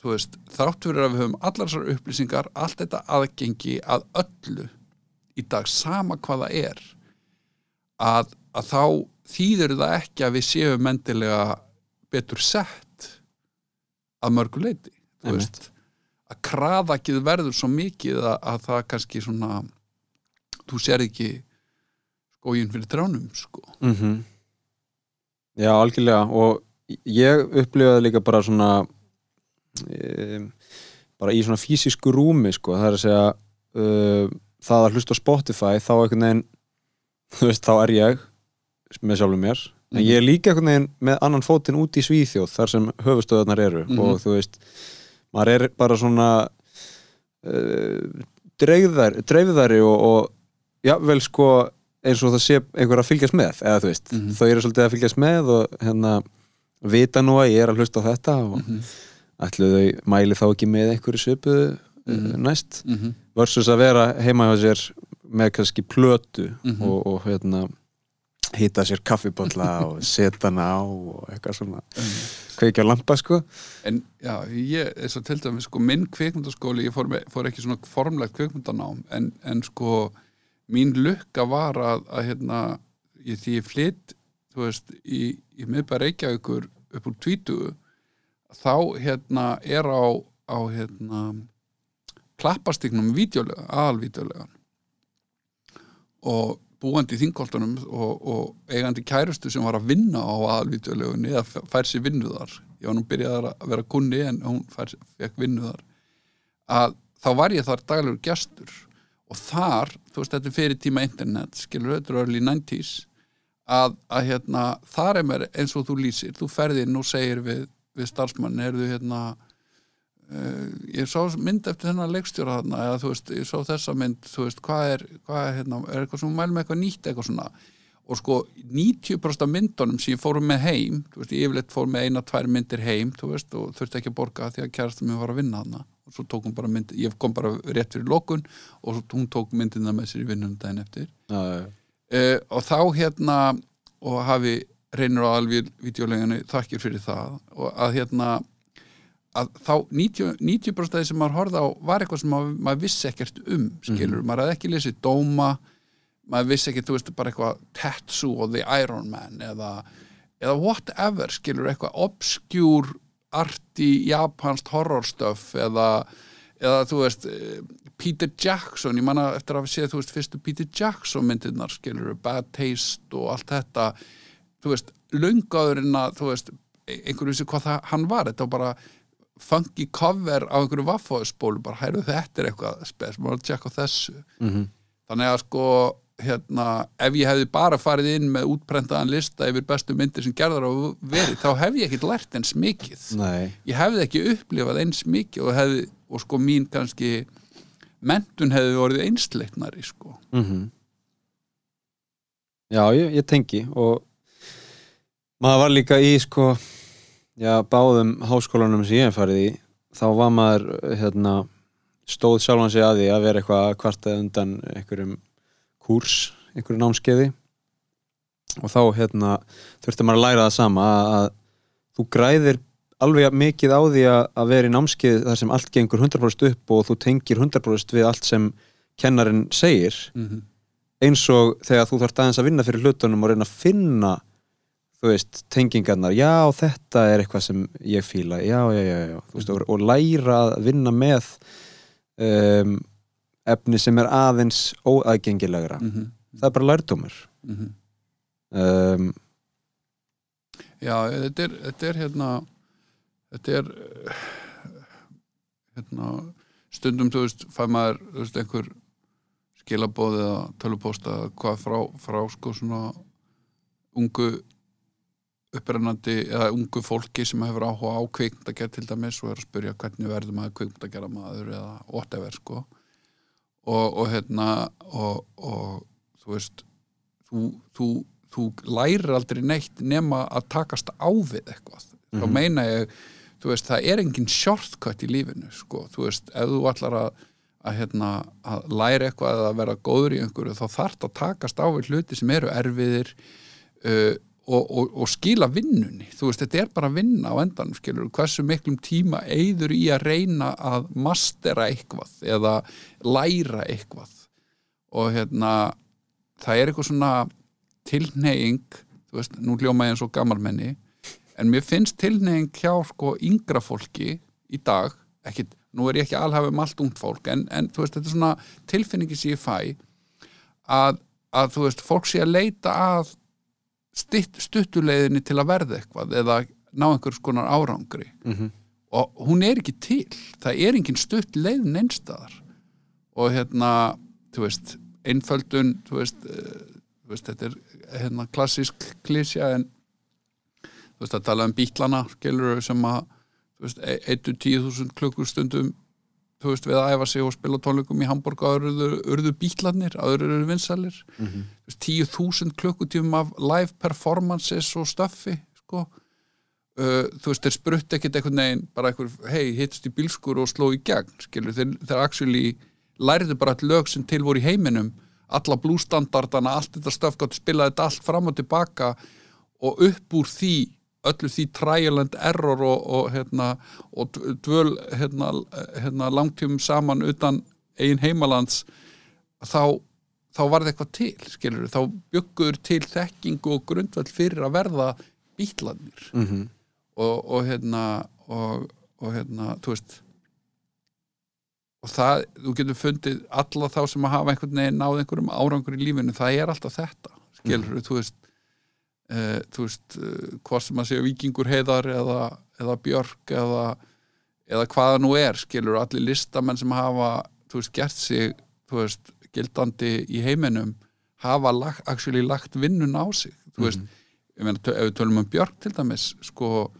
þú veist, þrátt fyrir að við höfum allar þessar upplýsingar, allt þetta aðgengi að öllu í dag sama hvað það er að, að þá þýður það ekki að við séum mendilega betur sett að mörgu leiti þú veist, að kraðakið verður svo mikið að, að það kannski svona þú sér ekki skógin fyrir tránum sko. Mm Já, algjörlega og ég upplifaði líka bara svona e, bara í svona fysisku rúmi sko, það er að segja uh, það að hlusta Spotify þá einhvern veginn þú veist, þá er ég með sjálfum mér en ég er líka einhvern veginn með annan fótinn út í Svíþjóð þar sem höfustöðarnar eru Mhm. og þú veist, maður er bara svona dreifðar, dreifðari og, og jável sko eins og það sé einhver að fylgjast með eða þú veist, Mhm. þau eru svolítið að fylgjast með og hérna vita nú að ég er að hlusta á þetta og Mhm. ætlu þau mæli þá ekki með einhverju svipuðu Mhm. mm næst mm versus að vera heima hjá sér með kannski plötu Mhm. og, og hérna hýta sér kaffibotla *laughs* og setja hana á og eitthvað svona kveikja lampa sko en já, ég, eins og til dæmis sko, minn kvikmyndaskóli, ég fór, með, fór ekki svona formlegt kvikmyndanám, en, en sko mín lukka var að, að hérna, ég, því ég flytt þú veist, í, í miðbæð Reykjavíkur upp úr tvítugu þá hérna er á, á hérna klappastignum vídeolega, aðalvídeolegan og búandi í þingoltunum og, og eigandi kærustu sem var að vinna á aðalvídeolegunni eða fær sér vinnu þar. Ég var nú byrjað að vera kunni en hún fær, fekk vinnu þar. Að þá var ég þar daglegur gestur og þar, þú veist, þetta er fyrir tíma internet, skilur þetta er early 90s að, að hérna, þar er mér eins og þú lýsir, þú ferðir nú segir við, við starfsmann, heyrðu hérna uh, ég sá mynd eftir þennan leikstjóra þarna, eða þú veist, ég sá þessa mynd, þú veist, hvað er, hvað er hérna, er eitthvað sem mælum eitthvað nýtt eitthvað svona. Og sko 90% af myndunum sem ég fórum með heim, þú veist, ég yfirleitt fór með eina, tvær myndir heim, þú veist, og þurfti ekki að borga því að kærastum mér var að vinna þarna og svo tók hún bara mynd, ég kom bara rétt fyrir lokun og svo hún tók myndina með sér í vinnunum daginn eftir. Já, já, uh, og þá hérna og hafi reynir á alveg videoleginu þakkir fyrir það. Og að hérna að þá 90%, 90 af því sem maður horfði á var eitthvað sem maður, maður vissi ekkert um skilur, maður hafði ekki lesið dóma maður vissi ekki, þú veist, bara eitthvað Tetsu og The Iron Man eða, eða whatever, skilur, eitthvað obskjúr, arti japanst horrorstöf eða, eða þú veist eh, Peter Jackson, ég manna eftir að hafa séð þú veist, fyrstu Peter Jackson myndirnar skilur, Bad Taste og allt þetta þú veist, löngaðurinn að þú veist, einhverju vissi hvað það, hann var, þetta var bara funky cover á einhverju vaffóðspólu bara hæru þetta er eitthvað spes, maður að tjekka þessu Mhm. þannig að sko hérna, ef ég hefði bara farið inn með útprentaðan lista yfir bestu myndir sem gerðar á verið, þá hef ég ekkert lært eins mikið. Nei, ég hefði ekki upplifað eins mikið og, hefði, og sko mín kannski mentun hefði orðið einsleiknari sko. já, ég, ég tengi og maður var líka í sko já, báðum háskólanum sem ég hef farið í þá var maður hérna, stóð sjálfan sig að því að vera eitthvað kvartað undan einhverjum kúrs, einhverjum námskeiði. Og þá hérna þurfti maður að læra það sama að, að þú græðir alveg mikið á því að, að vera í námskeið þar sem allt gengur 100% upp og þú tengir 100% við allt sem kennarinn segir. Mhm. eins og þegar þú þarft aðeins að vinna fyrir hlutunum og reyna að finna veist, tengingarnar, já þetta er eitthvað sem ég fíla, já, já, já, já veist, og, og læra að vinna með um, efni sem er aðeins óaðgengilegra Mhm. það er bara lærdómur Mhm. um, Já, þetta er, þetta er hérna þetta er hérna stundum, þú veist, fæ maður þú veist, einhver skilabóð eða tölupósta hvað frá, frá sko svona ungu upprennandi eða ungu fólki sem hefur áhuga á kvikmyndagerð til dæmis og er að spyrja hvernig verður maður kvikmyndagerða maður eða whatever sko og, og hérna og, og þú veist þú, þú, þú lærir aldrei neitt nema að takast á við eitthvað. Þá meina ég, þú veist, það er engin shortcut í lífinu, sko, þú veist ef þú ætlar að, að, hérna, að læra eitthvað eða að vera góður í einhverju þá þarft að takast á við hluti sem eru erfiðir uh, og, og, og skila vinnunni. Þú veist, þetta er bara vinna á endanum skilur, hversu miklum tíma eyður í að reyna að mastera eitthvað eða læra eitthvað. Og hérna það er eitthvað svona tilneying, þú veist, nú hljóma ég eins og gammalmenni, en mér finnst tilneying hjá sko yngra fólki í dag, ekki, nú er ég ekki alhafið um allt ungt fólk, en, en þú veist, þetta er svona tilfinningi sem ég fæ að, að þú veist, fólk sé að leita að stuttuleiðinni til að verða eitthvað eða ná einhvers konar árangri. Og hún er ekki til. Það er engin stutt leiðin einstæðar og hérna þú veist, einföldun þú veist, uh, þú veist þetta er hérna klassísk klísja en þú veist að tala um bítlana skilur sem að þú veist, 1-10.000 klukkustundum þú veist, við að æfa sig og spila tónleikum í Hamburg og urðu, urðu bítlanir aður eru vinsalir mm -hmm. 10.000 klukkutífum af live performances og stöffi sko. Uh, þú veist, þeir sprutt ekkit einhvern veginn bara einhver, hei, hittist í bílskur og sló í gegn, skilur, þeir, þeir actually lærðu bara all lög sem til voru í heiminum alla blústandardana, allt þetta stöf gátt spilaði þetta allt fram og tilbaka og upp úr því öllu því trial and error og, og, hérna, og dvöl hérna, hérna, langtímum saman utan eigin heimalands þá, þá var það eitthvað til skilur, þá byggur til þekkingu og grundvöld fyrir að verða bítlanir mm -hmm. og, og hérna og, og hérna, þú veist og það, þú getur fundið alla þá sem að hafa einhvern veginn náð einhverjum árangur í lífinu, það er alltaf þetta skilur, mm. þú veist uh, þú veist, uh, hvað sem að segja vikingur heiðar eða, eða björk eða, eða hvaða nú er skilur, allir listamenn sem hafa þú veist, gert sig, þú veist gildandi í heiminum hafa lagt, actually lagt vinnun á sig. Þú veist, ég meina, ef við tölum um björk til dæmis, sko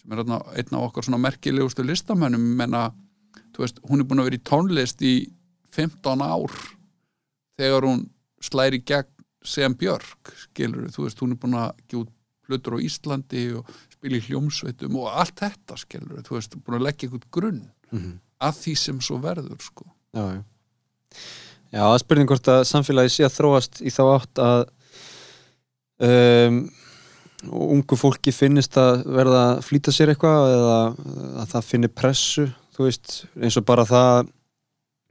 sem er einn af okkar svona merkilegustu listamennum, menna þú veist, hún er búin að vera í tónlist í 15 ár þegar hún slæri gegn sem Björk, skilur þú veist, hún er búin að út hlutur á Íslandi og spila í hljómsveitum og allt þetta, skilur þú veist, búin að leggja eitthvað grunn mm -hmm. að því sem svo verður, sko. Já, já. Er spurning hvort að samfélagi sé að þróast í þá átt að um, ungu fólki finnist að verða að flýta sér eitthvað eða að það finnir pressu þú veist, eins og bara það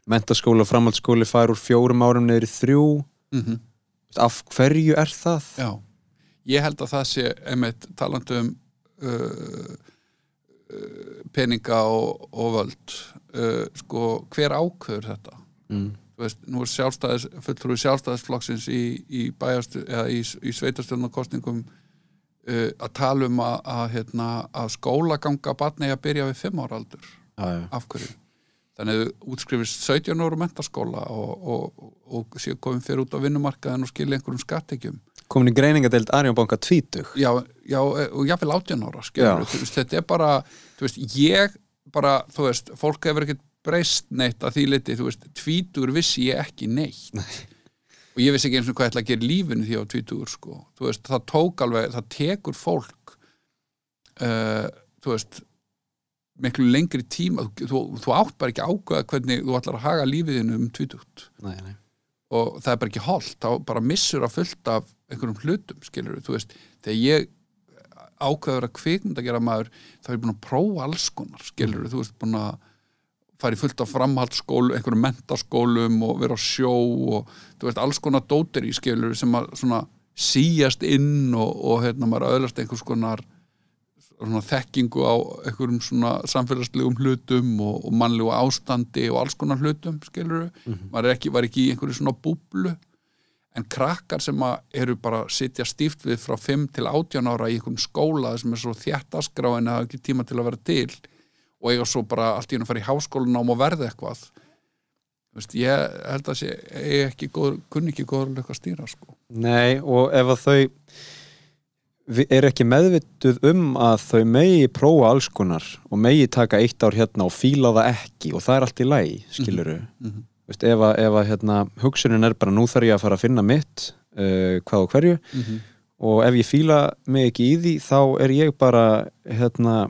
mentaskóli og framhaldsskóli fær úr fjórum árum neyri þrjú. Mm -hmm. Af hverju er það? Já, ég held að það sé einmitt talandi um uh, uh, peninga og, og völd uh, sko, hver ákveður þetta? Mm. Þú veist, nú er sjálfstæðis fulltrúi sjálfstæðisflokksins í, í, í, í sveitarstjórnarkostningum uh, að tala um að, að, hérna, að skólaganga batni að byrja við fimm ára aldur Já, já. af hverju þannig að þau útskrifist 17 ára mentaskóla og, og, og, og komin fyrir út á vinnumarkaðin og skilja einhverjum skattekjum komin í greiningadeild Arjónbanka tvítug já, já, og jáfnvel 18 ára skilur, þú veist, þetta er bara þú veist, ég bara, þú veist fólk hefur ekkert breyst neitt að því liti þú veist, tvítur vissi ég ekki neitt. Nei. og ég vissi ekki eins og hvað ég ætla að gera lífinu því á tvítur sko, þú veist, það tók alveg það tekur fólk uh, þú veist miklu lengri tíma, þú, þú, átt bara ekki að ákveða hvernig þú ætlar að haga lífiðinu um tvítut nei, nei. og það er bara ekki holdt, þá bara missur að fullt af einhverjum hlutum, skilur þú veist, þegar ég ákveður að kvikmynda gera maður, þá er ég búin að prófa alls konar, skilur þú veist, búin að fara í fullt af framhaldsskólu einhverjum mentaskólum og vera á sjó og þú veist, alls konar dóteri skilur sem að svona síjast inn og, og hérna maður öðlast einhvers konar svona þekkingu á einhverjum svona samfélagslegum hlutum og, og mannlegu ástandi og alls konar hlutum skilur maður er ekki, var ekki í einhverju svona búblu. En krakkar sem eru bara að sitja stíft við frá 5 til 18 ára í einhverjum skóla sem er svo þjætt askráin að hafa ekki tíma til að vera til og eiga svo bara allt í hennu að fara í háskólanám og verða eitthvað. Þú veist, ég held að sé ég ekki góður, kunni ekki góður að stýra sko. Nei, og ef að þau eru ekki meðvituð um að þau megi prófa alls konar og megi taka eitt ár hérna og fíla það ekki og það er allt í lægi, skiluru mhm. Veist, ef að, ef að hérna, hugsunin er bara nú þarf ég að fara að finna mitt uh, hvað og hverju Mhm. og ef ég fíla mig ekki í því þá er ég bara hérna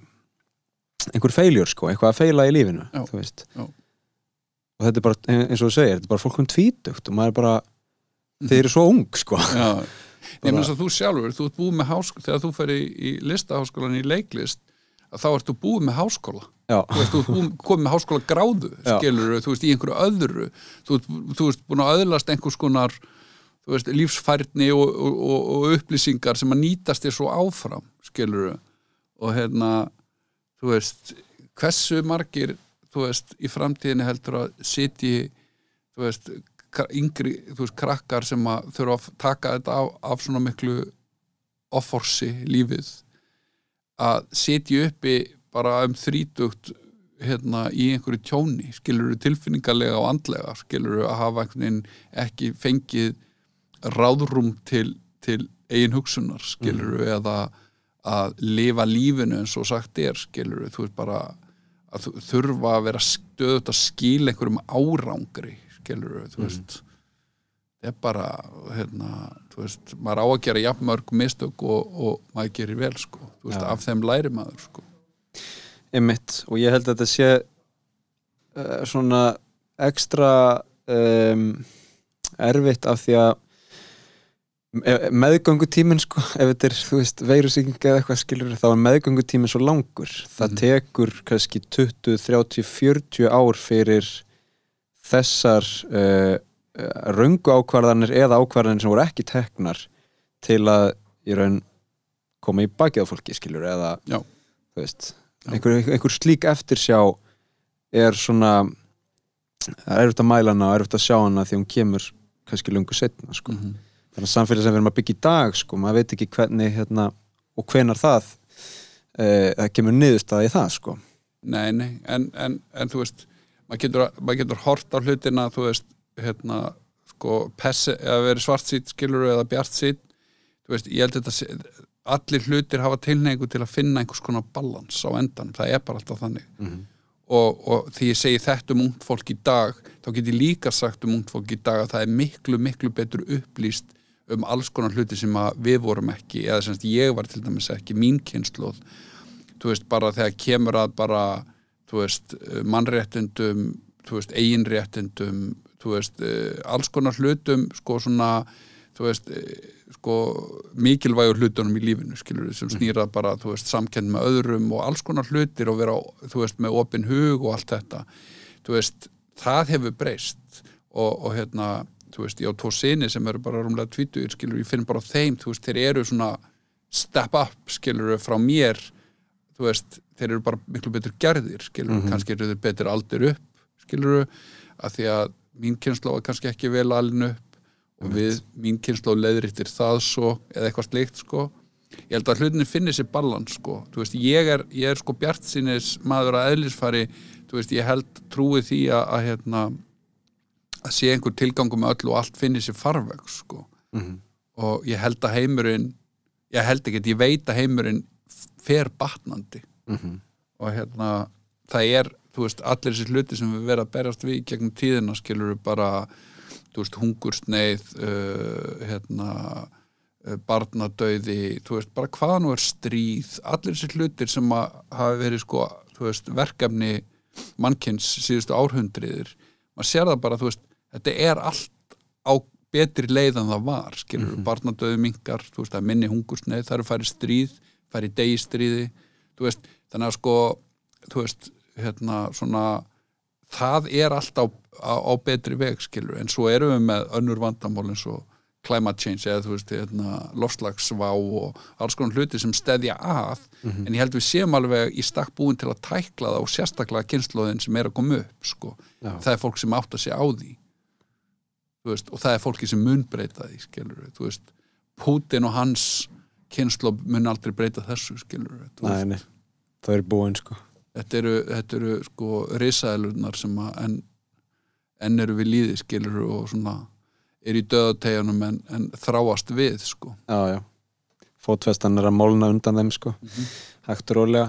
einhver feiljur sko, eitthvað að feila í lífinu Já, þú veist já. og þetta er bara, eins og þú segir, þetta er bara fólk um tvítugt og maður er bara, þeir eru svo ung sko Já, nefnum þess að þú sjálfur þú ert búið með háskóla, þegar þú fer í, í listaháskólan í leiklist þá ertu búið með háskóla. Já, þú ert búið, komið með háskóla gráðu skilur, þú veist, í einhverju öðru. Þú ert, þú veist, búin að öðlast einhvers konar þú veist, lífsfærni og, og, og, og upplýsingar sem að nýtast þér svo áfram skilur og hérna, þú veist hversu margir, þú veist í framtíðinni heldur að sitji þú veist, yngri þú veist, krakkar sem að þurfa að taka þetta af, af svona miklu offorsi lífið að sitja uppi bara um þrítugt hérna, í einhverju tjóni skilur tilfinningarlega og andlega skilur að hafa ekki fengið ráðrúm til, til eigin hugsunar skilur eða að lifa lífinu eins og sagt er skilur þú veist bara að þú- þurfa að vera stöðut að skila einhverjum árangri skilur þú veist það er bara hérna, þú veist, maður á að gera jafnmörg mistök og, og maður gerir vel sko, þú veist, Já. af þeim læri maður sko. Einmitt, og ég held að þetta sé uh, svona ekstra um, erfitt af því að e- meðgöngutíminn sko, *laughs* ef þetta er, þú veist, veirusíking eða eitthvað skilur, þá er meðgöngutíminn svo langur það Mhm. tekur kannski 20, 30, 40 ár fyrir þessar uh, röngu ákvarðanir eða ákvarðanir sem voru ekki teknar til að í raun koma í bakið á fólki skilur eða Já. þú veist einhver, einhver slík eftirsjá er svona það er erfitt að mæla hana og erfitt að sjá hana því hún kemur kannski lungu setna sko. Mhm. þannig að samfélag sem við erum að byggja í dag sko, maður veit ekki hvernig hérna, og hvenar það e, það kemur niðurstaði í það sko. Nei, nei, en, en, en þú veist maður getur, maður getur hort á hlutina þú veist, hérna sko, pessi, eða verið svart sýtt skilur eða bjart sýtt þú veist, ég held þetta allir hlutir hafa tilneigu til að finna einhvers konar balans á endan, það er bara alltaf þannig. Og, og því ég segi þetta um ungt fólk í dag þá get ég líka sagt um ungt fólk í dag að það er miklu, miklu betur upplýst um alls konar hluti sem að við vorum ekki eða semst ég var til dæmis ekki mín kynnslóð þú veist, bara þegar kemur að bara, þú veist, eh, mannréttindum þú veist, eiginréttindum þú veist, eh, alls konar hlutum sko svona, þú veist eh, sko, mikilvægur hlutunum í lífinu, skilur sem snýra bara, þú veist, samkend með öðrum og alls konar hlutir og vera, þú veist, með opin hug og allt þetta. Þú veist, það hefur breyst og, og hérna, þú veist, ég á tvo sinni sem eru bara rúmlega tvítur, skilur, ég finn bara þeim, þú veist, þeir eru svona step up, skilur, frá mér þú veist, þeir eru bara miklu betur gerðir, skilur, kannski eru þeir betur aldur upp, skilur að því að mín kynnsló er kannski ekki vel alin upp og við, mín kynnsló leðrittir það svo, eða eitthvað slikt, sko. Ég held að hlutinni finni sér balans sko, þú veist, ég er, ég er sko bjart sinnis maður að eðlisfari. Þú veist, ég held trúi því að, að hérna að sé einhver tilgangu með öll og allt finni sér farveg sko. Og ég held að heimurinn ég held ekki, ég veit að heimurinn fer batnandi og hérna það er, þú veist, allir þessi hluti sem við verðum að berast við í gegnum tíðina skilur bara, þú veist, hungursneið uh, hérna uh, barnadauði, þú veist, bara hvað nú er stríð, allir þessi hlutir sem að hafa verið sko, þú veist, verkefni mannkins síðustu árhundriðir, maður sér það bara, þú veist, þetta er allt á betri leið en það var, skilur mm barnadauði minkar, þú veist, það er minni hungursneið, það eru færi stríð, færi degistríði, veist, þannig að sko, þú veist, hérna, svona, það er allt á, á, á betri veg, skilur, en svo erum við með önnur vandamál eins og climate change eða þú veist, hérna, lofslagsvá og alls konar hluti sem steðja að. En ég held við séum alveg í stakk búin til að tækla það og sérstaklega kynnslóðin sem er að koma upp, sko. Það er fólk sem átt að sé á því. Veist, og það er fólki sem mun breyta því, Putin og hans kynnslóð mun aldrei breyta þessu, skilur nei, það er búin sko. Þetta eru, þetta eru sko risaðelunar sem að enn, enn eru við líði skilur og svona er í döðategjunum en, en þráast við sko. Já, já, fótfestan er að mólna undan þeim sko, hægt og rólega.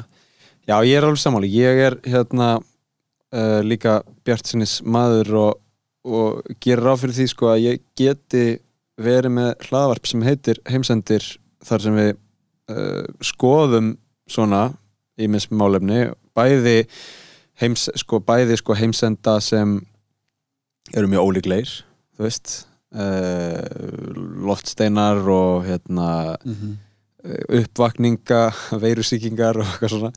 Já, ég er alveg sammáli, ég er hérna uh, líka bjartsinnis maður og, og gerir ráð fyrir því sko að ég geti verið með hlaðvarp sem heitir heimsendir þar sem við uh, skoðum svona í málefni, bæði heims, sko, bæði sko heimsenda sem eru mjög ólíkleir þú veist uh, loftsteinar og hérna uppvakninga, *laughs* veirusíkingar og eitthvað svona.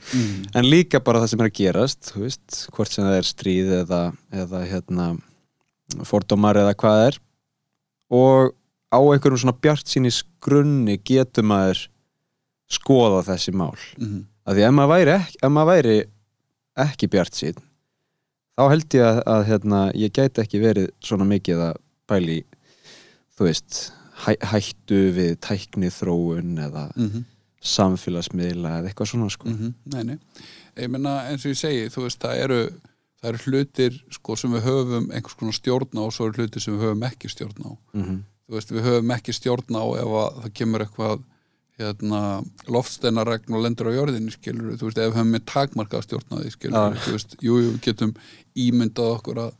En líka bara það sem er að gerast þú veist, hvort sem það er stríð eða, eða hérna fordómar eða hvað er. Og á einhverjum svona bjart sínis grunni getur maður skoða þessi mál Mhm. að því ef maður væri ekki, maður væri ekki bjart sín þá held ég að, að hérna, ég gæti ekki verið svona mikið að pæli þú veist hæ, hættu við tækni þróun eða Mhm. samfélagsmiðla eða eitthvað svona sko Mhm, Nei, nei, ég menna eins og ég segi þú veist, það eru, það eru hlutir sko sem við höfum einhvers konar stjórn á og svo eru hlutir sem við höfum ekki stjórn á Mhm. þú veist, við höfum ekki stjórn á ef að það kemur eitthvað hérna, loftsteinaregn og lendur á jörðinni skilur þú veist, ef við höfum með takmarkað stjórn á því skilur þú veist, jú, jú, við getum ímyndað okkur að,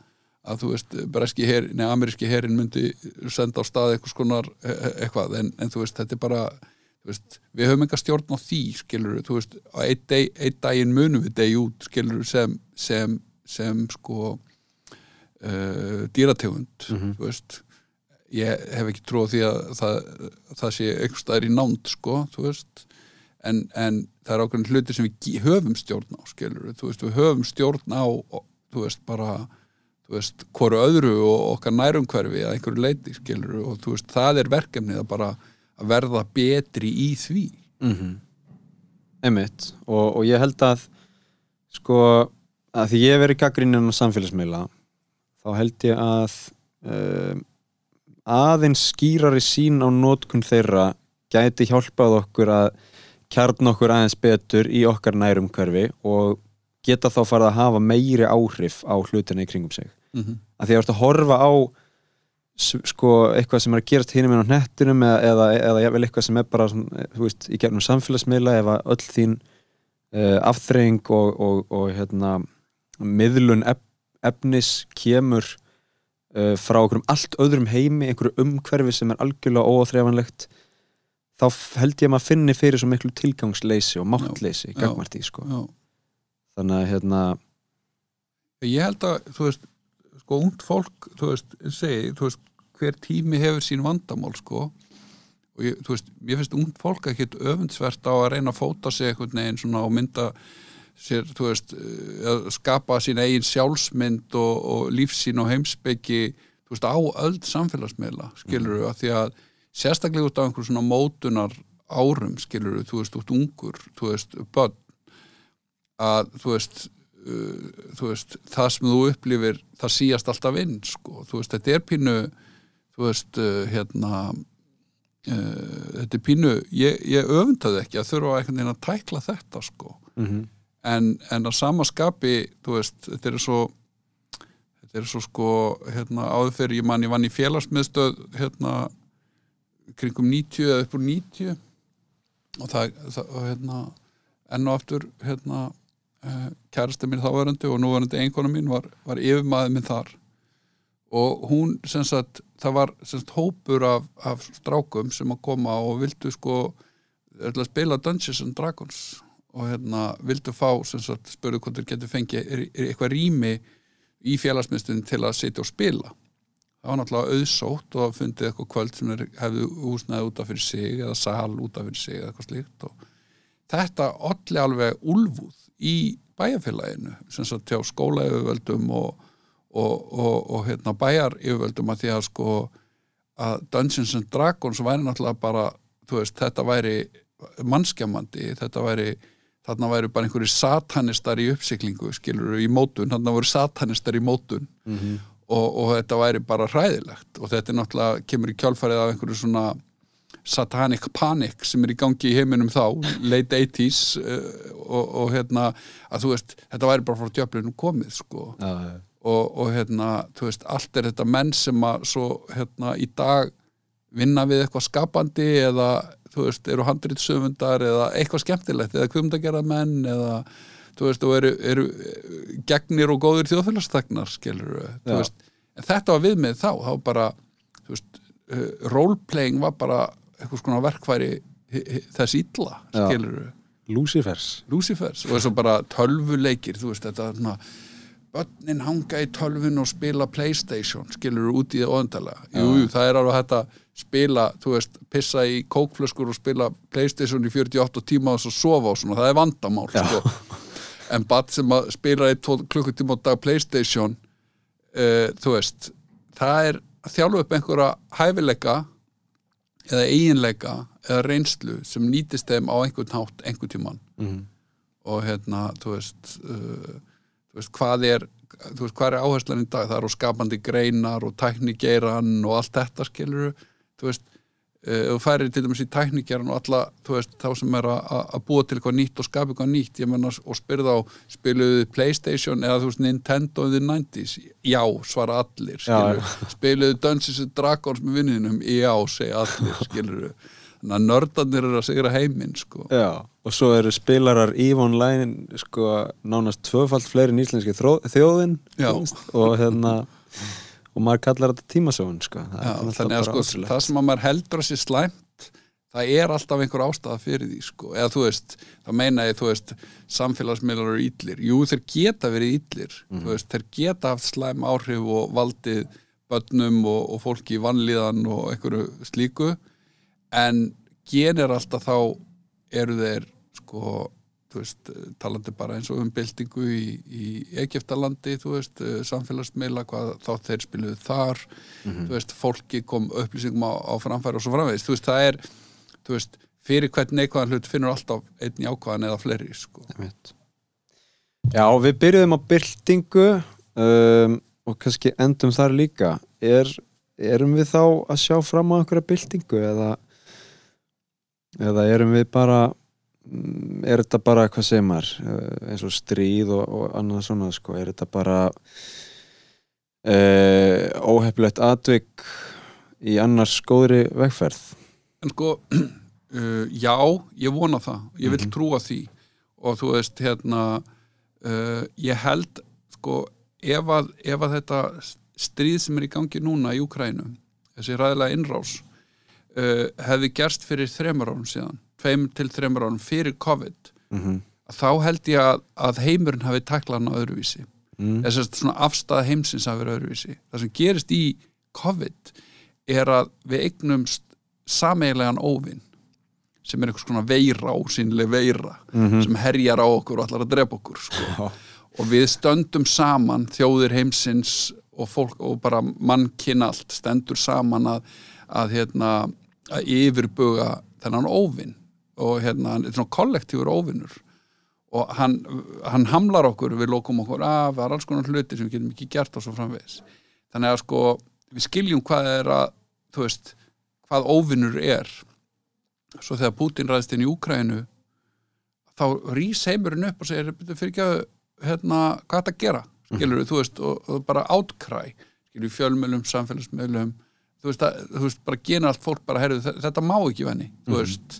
að þú veist, breski her, neða, ameríski herin myndi senda á stað eitthvað skonar eitthvað, en, en þú veist, þetta er bara þú veist, við höfum enga stjórn á því skilur, þú veist, á einn dag, daginn munum við degi út, skilur sem, sem, sem sko uh, dýrategund þú veist ég hef ekki trú á því að það, það sé staðar í nánd sko, en, en það er ákveðin hluti sem við höfum stjórn á, skilur veist, við höfum stjórn á veist, bara hvoru öðru og okkar nærumhverfi að einhverju leiti, skilur og veist, það er verkefnið að bara að verða betri í því. Einmitt. Og, og ég held að sko að því ég hef verið gaggrinnin á samfélagsmiðla þá held ég að um, aðeins skýrari sín á nótkun þeirra gæti hjálpað okkur að kjarn okkur aðeins betur í okkar nærumhverfi og geta þá farið að hafa meiri áhrif á hlutina í kringum sig mm -hmm. að því að þú ert að horfa á sko, eitthvað sem er að gerast hinum inn á hnettinum eða, eða, eða jafnvel eitthvað sem er bara veist, í gegnum samfélagsmiðla ef að öll þín uh, afþreying og, og, og hérna, miðlun ef, efnis kemur uh, frá okkur um allt öðrum heimi einhverju umhverfi sem er algjörlega óáþreifanlegt þá held ég að maður finni fyrir svo miklu tilgangsleysi og máttleysi Já, gagmart í sko. Já. þannig að hérna ég held að, þú veist sko, ungt fólk, þú veist, segi þú veist, hver tími hefur sín vandamál sko, og ég, þú veist ég finnst ungt fólk ekkit öfundsvert á að reyna að fóta sig einhvern veginn svona og mynda sér, þú veist eh, að skapa sín eigin sjálfsmynd og, og lífsín og heimsbyggi þú veist, á öll samfélagsmiðla skilur við, að því að sérstaklega út á einhver svona mótunar árum skilur við, þú veist, út ungur þú veist, börn að þú veist uh, þú veist, það sem þú upplifir það síast alltaf inn sko. þú veist, þetta er pínu þú veist, uh, hérna þetta er pínu ég, ég öfundaði ekki að þurfa veginn að tækla þetta sko Mhm. En, en að sama skapi þú veist, þetta er svo þetta er svo sko hérna, áður fyrir ég mann ég vann í félagsmiðstöð hérna kringum 90 eða upp úr 90 og það, það og, hérna, enn og aftur hérna uh, kærasta mín þáverandi og núverandi einkona mín var, var yfirmaður minn þar. Og hún sem sagt, það var sem sagt hópur af, af strákum sem að koma og vildu sko spila Dungeons and Dragons og hérna vildu fá sem sagt spurðu hvort þeir getur fengið er, er eitthvað rými í félagsmyndstunum til að sitja og spila? Það var náttúrulega auðsótt og fundið eitthvað kvöld sem hefðu húsnaði út af fyrir sig eða sal út af fyrir sig eða eitthvað slíkt og þetta olli alveg úlfúð í bæjarfélaginu sem sagt hjá skólaöfuvöldum og, og, og, og hérna bæjar yfirvöldum að því að sko að Dungeons and Dragons væri náttúrulega bara veist, þetta væri mannskjamandi, þetta væri þarna væri bara einhverju satanistar í uppsiklingu, skilur í mótun. Þarna voru satanistar í mótun. Og, og þetta væri bara hræðilegt. Og þetta er náttúrulega, kemur í kjálfarið af einhverju svona satanic panic sem er í gangi í heiminum þá late 80s uh, og, og hérna að þú veist, þetta væri bara frá djöflunum komið sko. Já, já. og, og hérna, þú veist, allt er þetta menn sem að svo, hérna, í dag vinna við eitthvað skapandi eða, þú veist, eru handritsöfundar eða eitthvað skemmtilegt eða kvimdagerða menn eða, þú veist, og eru, eru eh, gegnir og góðir þjóðfélagstegnar, skilur þú veist, en þetta var við með þá, þá bara, þú veist, uh, roleplaying var bara eitthvað hi- hi- þess Já. skilur Lucifers Lucifers og þessu bara tölvuleikir þú veist þetta svona börnin hanga í tölvun og spila Playstation skilur út í það óendalega jú, jú, það er alveg hægt að spila þú veist, pissa í kókflöskur og spila Playstation í 48 tíma og svo sofa og svona, það er vandamál sko. en bara sem að spila í 2 klukkutíma á dag Playstation uh, þú veist það er að þjálfa upp einhverja hæfileika eða eiginleika eða reynslu sem nýtist þeim á einhvern hátt einhvern tímann. Mhm. og hérna, þú veist uh, þú veist, hvað er þú veist, hvað er áherslan í dag, það eru skapandi greinar og tæknigeiran og allt þetta skilur, þú veist uh, þú færir til dæmis í tæknigeiran og alla, þú veist, þá sem er að- búa til eitthvað nýtt og skapa eitthvað nýtt, ég menna og spyrða á, spiluðu Playstation eða þú veist, Nintendo in the 90s já, svara allir, skilur spiluðu Dungeons and Dragons með vinninum? Já, segja allir, *laughs* skilur þannig að nördarnir eru að sigra heiminn, sko Já, og svo eru spilarar EVE Online sko nánast tvöfalt fleiri en íslenski þjóðin og hérna og maður kallar þetta tímasögun sko Já, þannig að sko, ótrúlegt. það sem að maður heldur að sé slæmt það er alltaf einhver ástæða fyrir því sko. eða þú veist, það meina ég þú veist, samfélagsmiðlar eru illir jú, þeir geta verið illir Mhm. þú veist, þeir geta haft slæm áhrif og valdið börnum og, og fólki í vannlíðan og einhverju slíku en genir alltaf þá eru þeir sko þú veist, talandi bara eins og um byltingu í, í Egiptalandi þú veist, eh, samfélagsmiðla hvað þá þeir spiluðu þar þú veist, fólki kom upplýsingum á, á framfæri og svo framvegist, þú veist, það er þú veist, fyrir hvern neikvæðan hlut finnur alltaf einn jákvæðan eða fleiri sko. Já, við byrjuðum á byltingu um, og kannski endum þar líka. Er, erum við þá að sjá fram á einhverja byltingu eða eða erum við bara mm, er þetta bara, hvað segir maður eh, eins og stríð og, og annað svona sko, er þetta bara uh, óheflegt atvik í annars góðri vegferð? En sko uh, *clears throat* já, ég vona það. Ég vil trúa því. Og þú veist, hérna uh, ég held, sko ef að, ef að þetta stríð sem er í gangi núna í Úkrænu þessi ræðilega innrás uh, hefði gerst fyrir þremur árum síðan tveim til þremur árum fyrir COVID mm að þá held ég að, að heimurinn hafi taklað hann á öðruvísi. Mm. þess að svona afstæða heimsins hafi verið öðruvísi. Það sem gerist í COVID er að við eignumst sameigilegan óvinn sem er einhvers konar veira, ósýnileg veira sem herjar á okkur og allar að drepa okkur sko. og við stöndum saman þjóðir heimsins og fólk og bara mannkinn allt stendur saman að, að, hérna, að yfirbuga þennan óvinn og hérna, hann er svona kollektífur óvinnur og hann, hann hamlar okkur við lokum okkur af, það er alls konar hluti sem við getum ekki gert og svo framvegis. Þannig að sko við skiljum hvað er að þú veist, hvað óvinnur er. Svo þegar Putin ræðist inn í Úkrænu þá rís heimurinn upp og segir "Bíddu, fyrir ekki að hérna, hvað þetta gera? Skilur þú veist, og, og bara átkræ skilur fjölmjölum, samfélagsmiðlum þú veist, að, þú veist, bara gena allt fólk bara, heyrðu, þe- þetta má ekki venni. Þú veist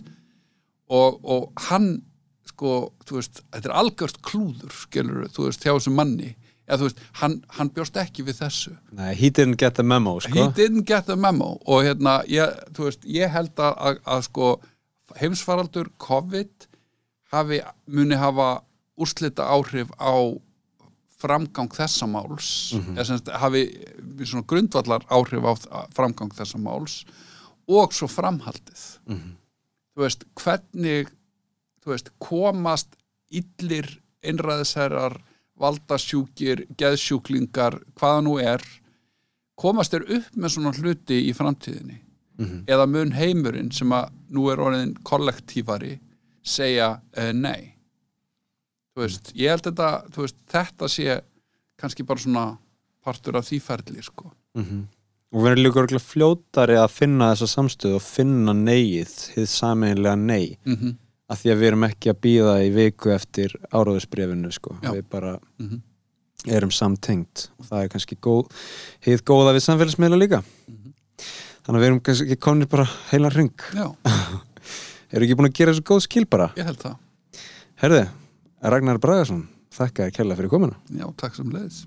og, og hann sko, þú veist, þetta er algjört klúður skilur þú veist, hjá þessum manni. Eða þú veist, hann, hann bjóst ekki við þessu. Nei, he didn't get the memo, sko. He didn't get the memo. Og hérna, ég, þú veist, ég held að, að, að sko, heimsfaraldur COVID hafi, muni hafa úrslita áhrif á framgang þessa máls eða sem sagt, hafi svona grundvallar áhrif á framgang þessa máls og svo framhaldið. Þú veist, hvernig þú veist, komast illir einræðisherrar valdasjúkir, geðsjúklingar hvaða nú er komast þeir upp með svona hluti í framtíðinni? Eða mun heimurinn sem að nú er orðin kollektífari segja uh, nei þú veist, ég held þetta veist, þetta sé kannski bara svona partur af því ferli sko. og við erum líka örugglega fljótari að finna þessa samstöðu og finna neyið, hið sameinlega nei. Mm af því að við erum ekki að býða í viku eftir áráðusbrefinu sko. Já. við bara Mhm. erum samtengt og það er kannski góð, hið góða við samfélagsmiðla líka. Þannig að við erum kannski komnir bara heilan ring já, *laughs* eru ekki búin að gera þessu góð skil bara? Ég held það. Herði, Ragnar Bragason þakka þér kærlega fyrir komuna. Já, takk sem leiðis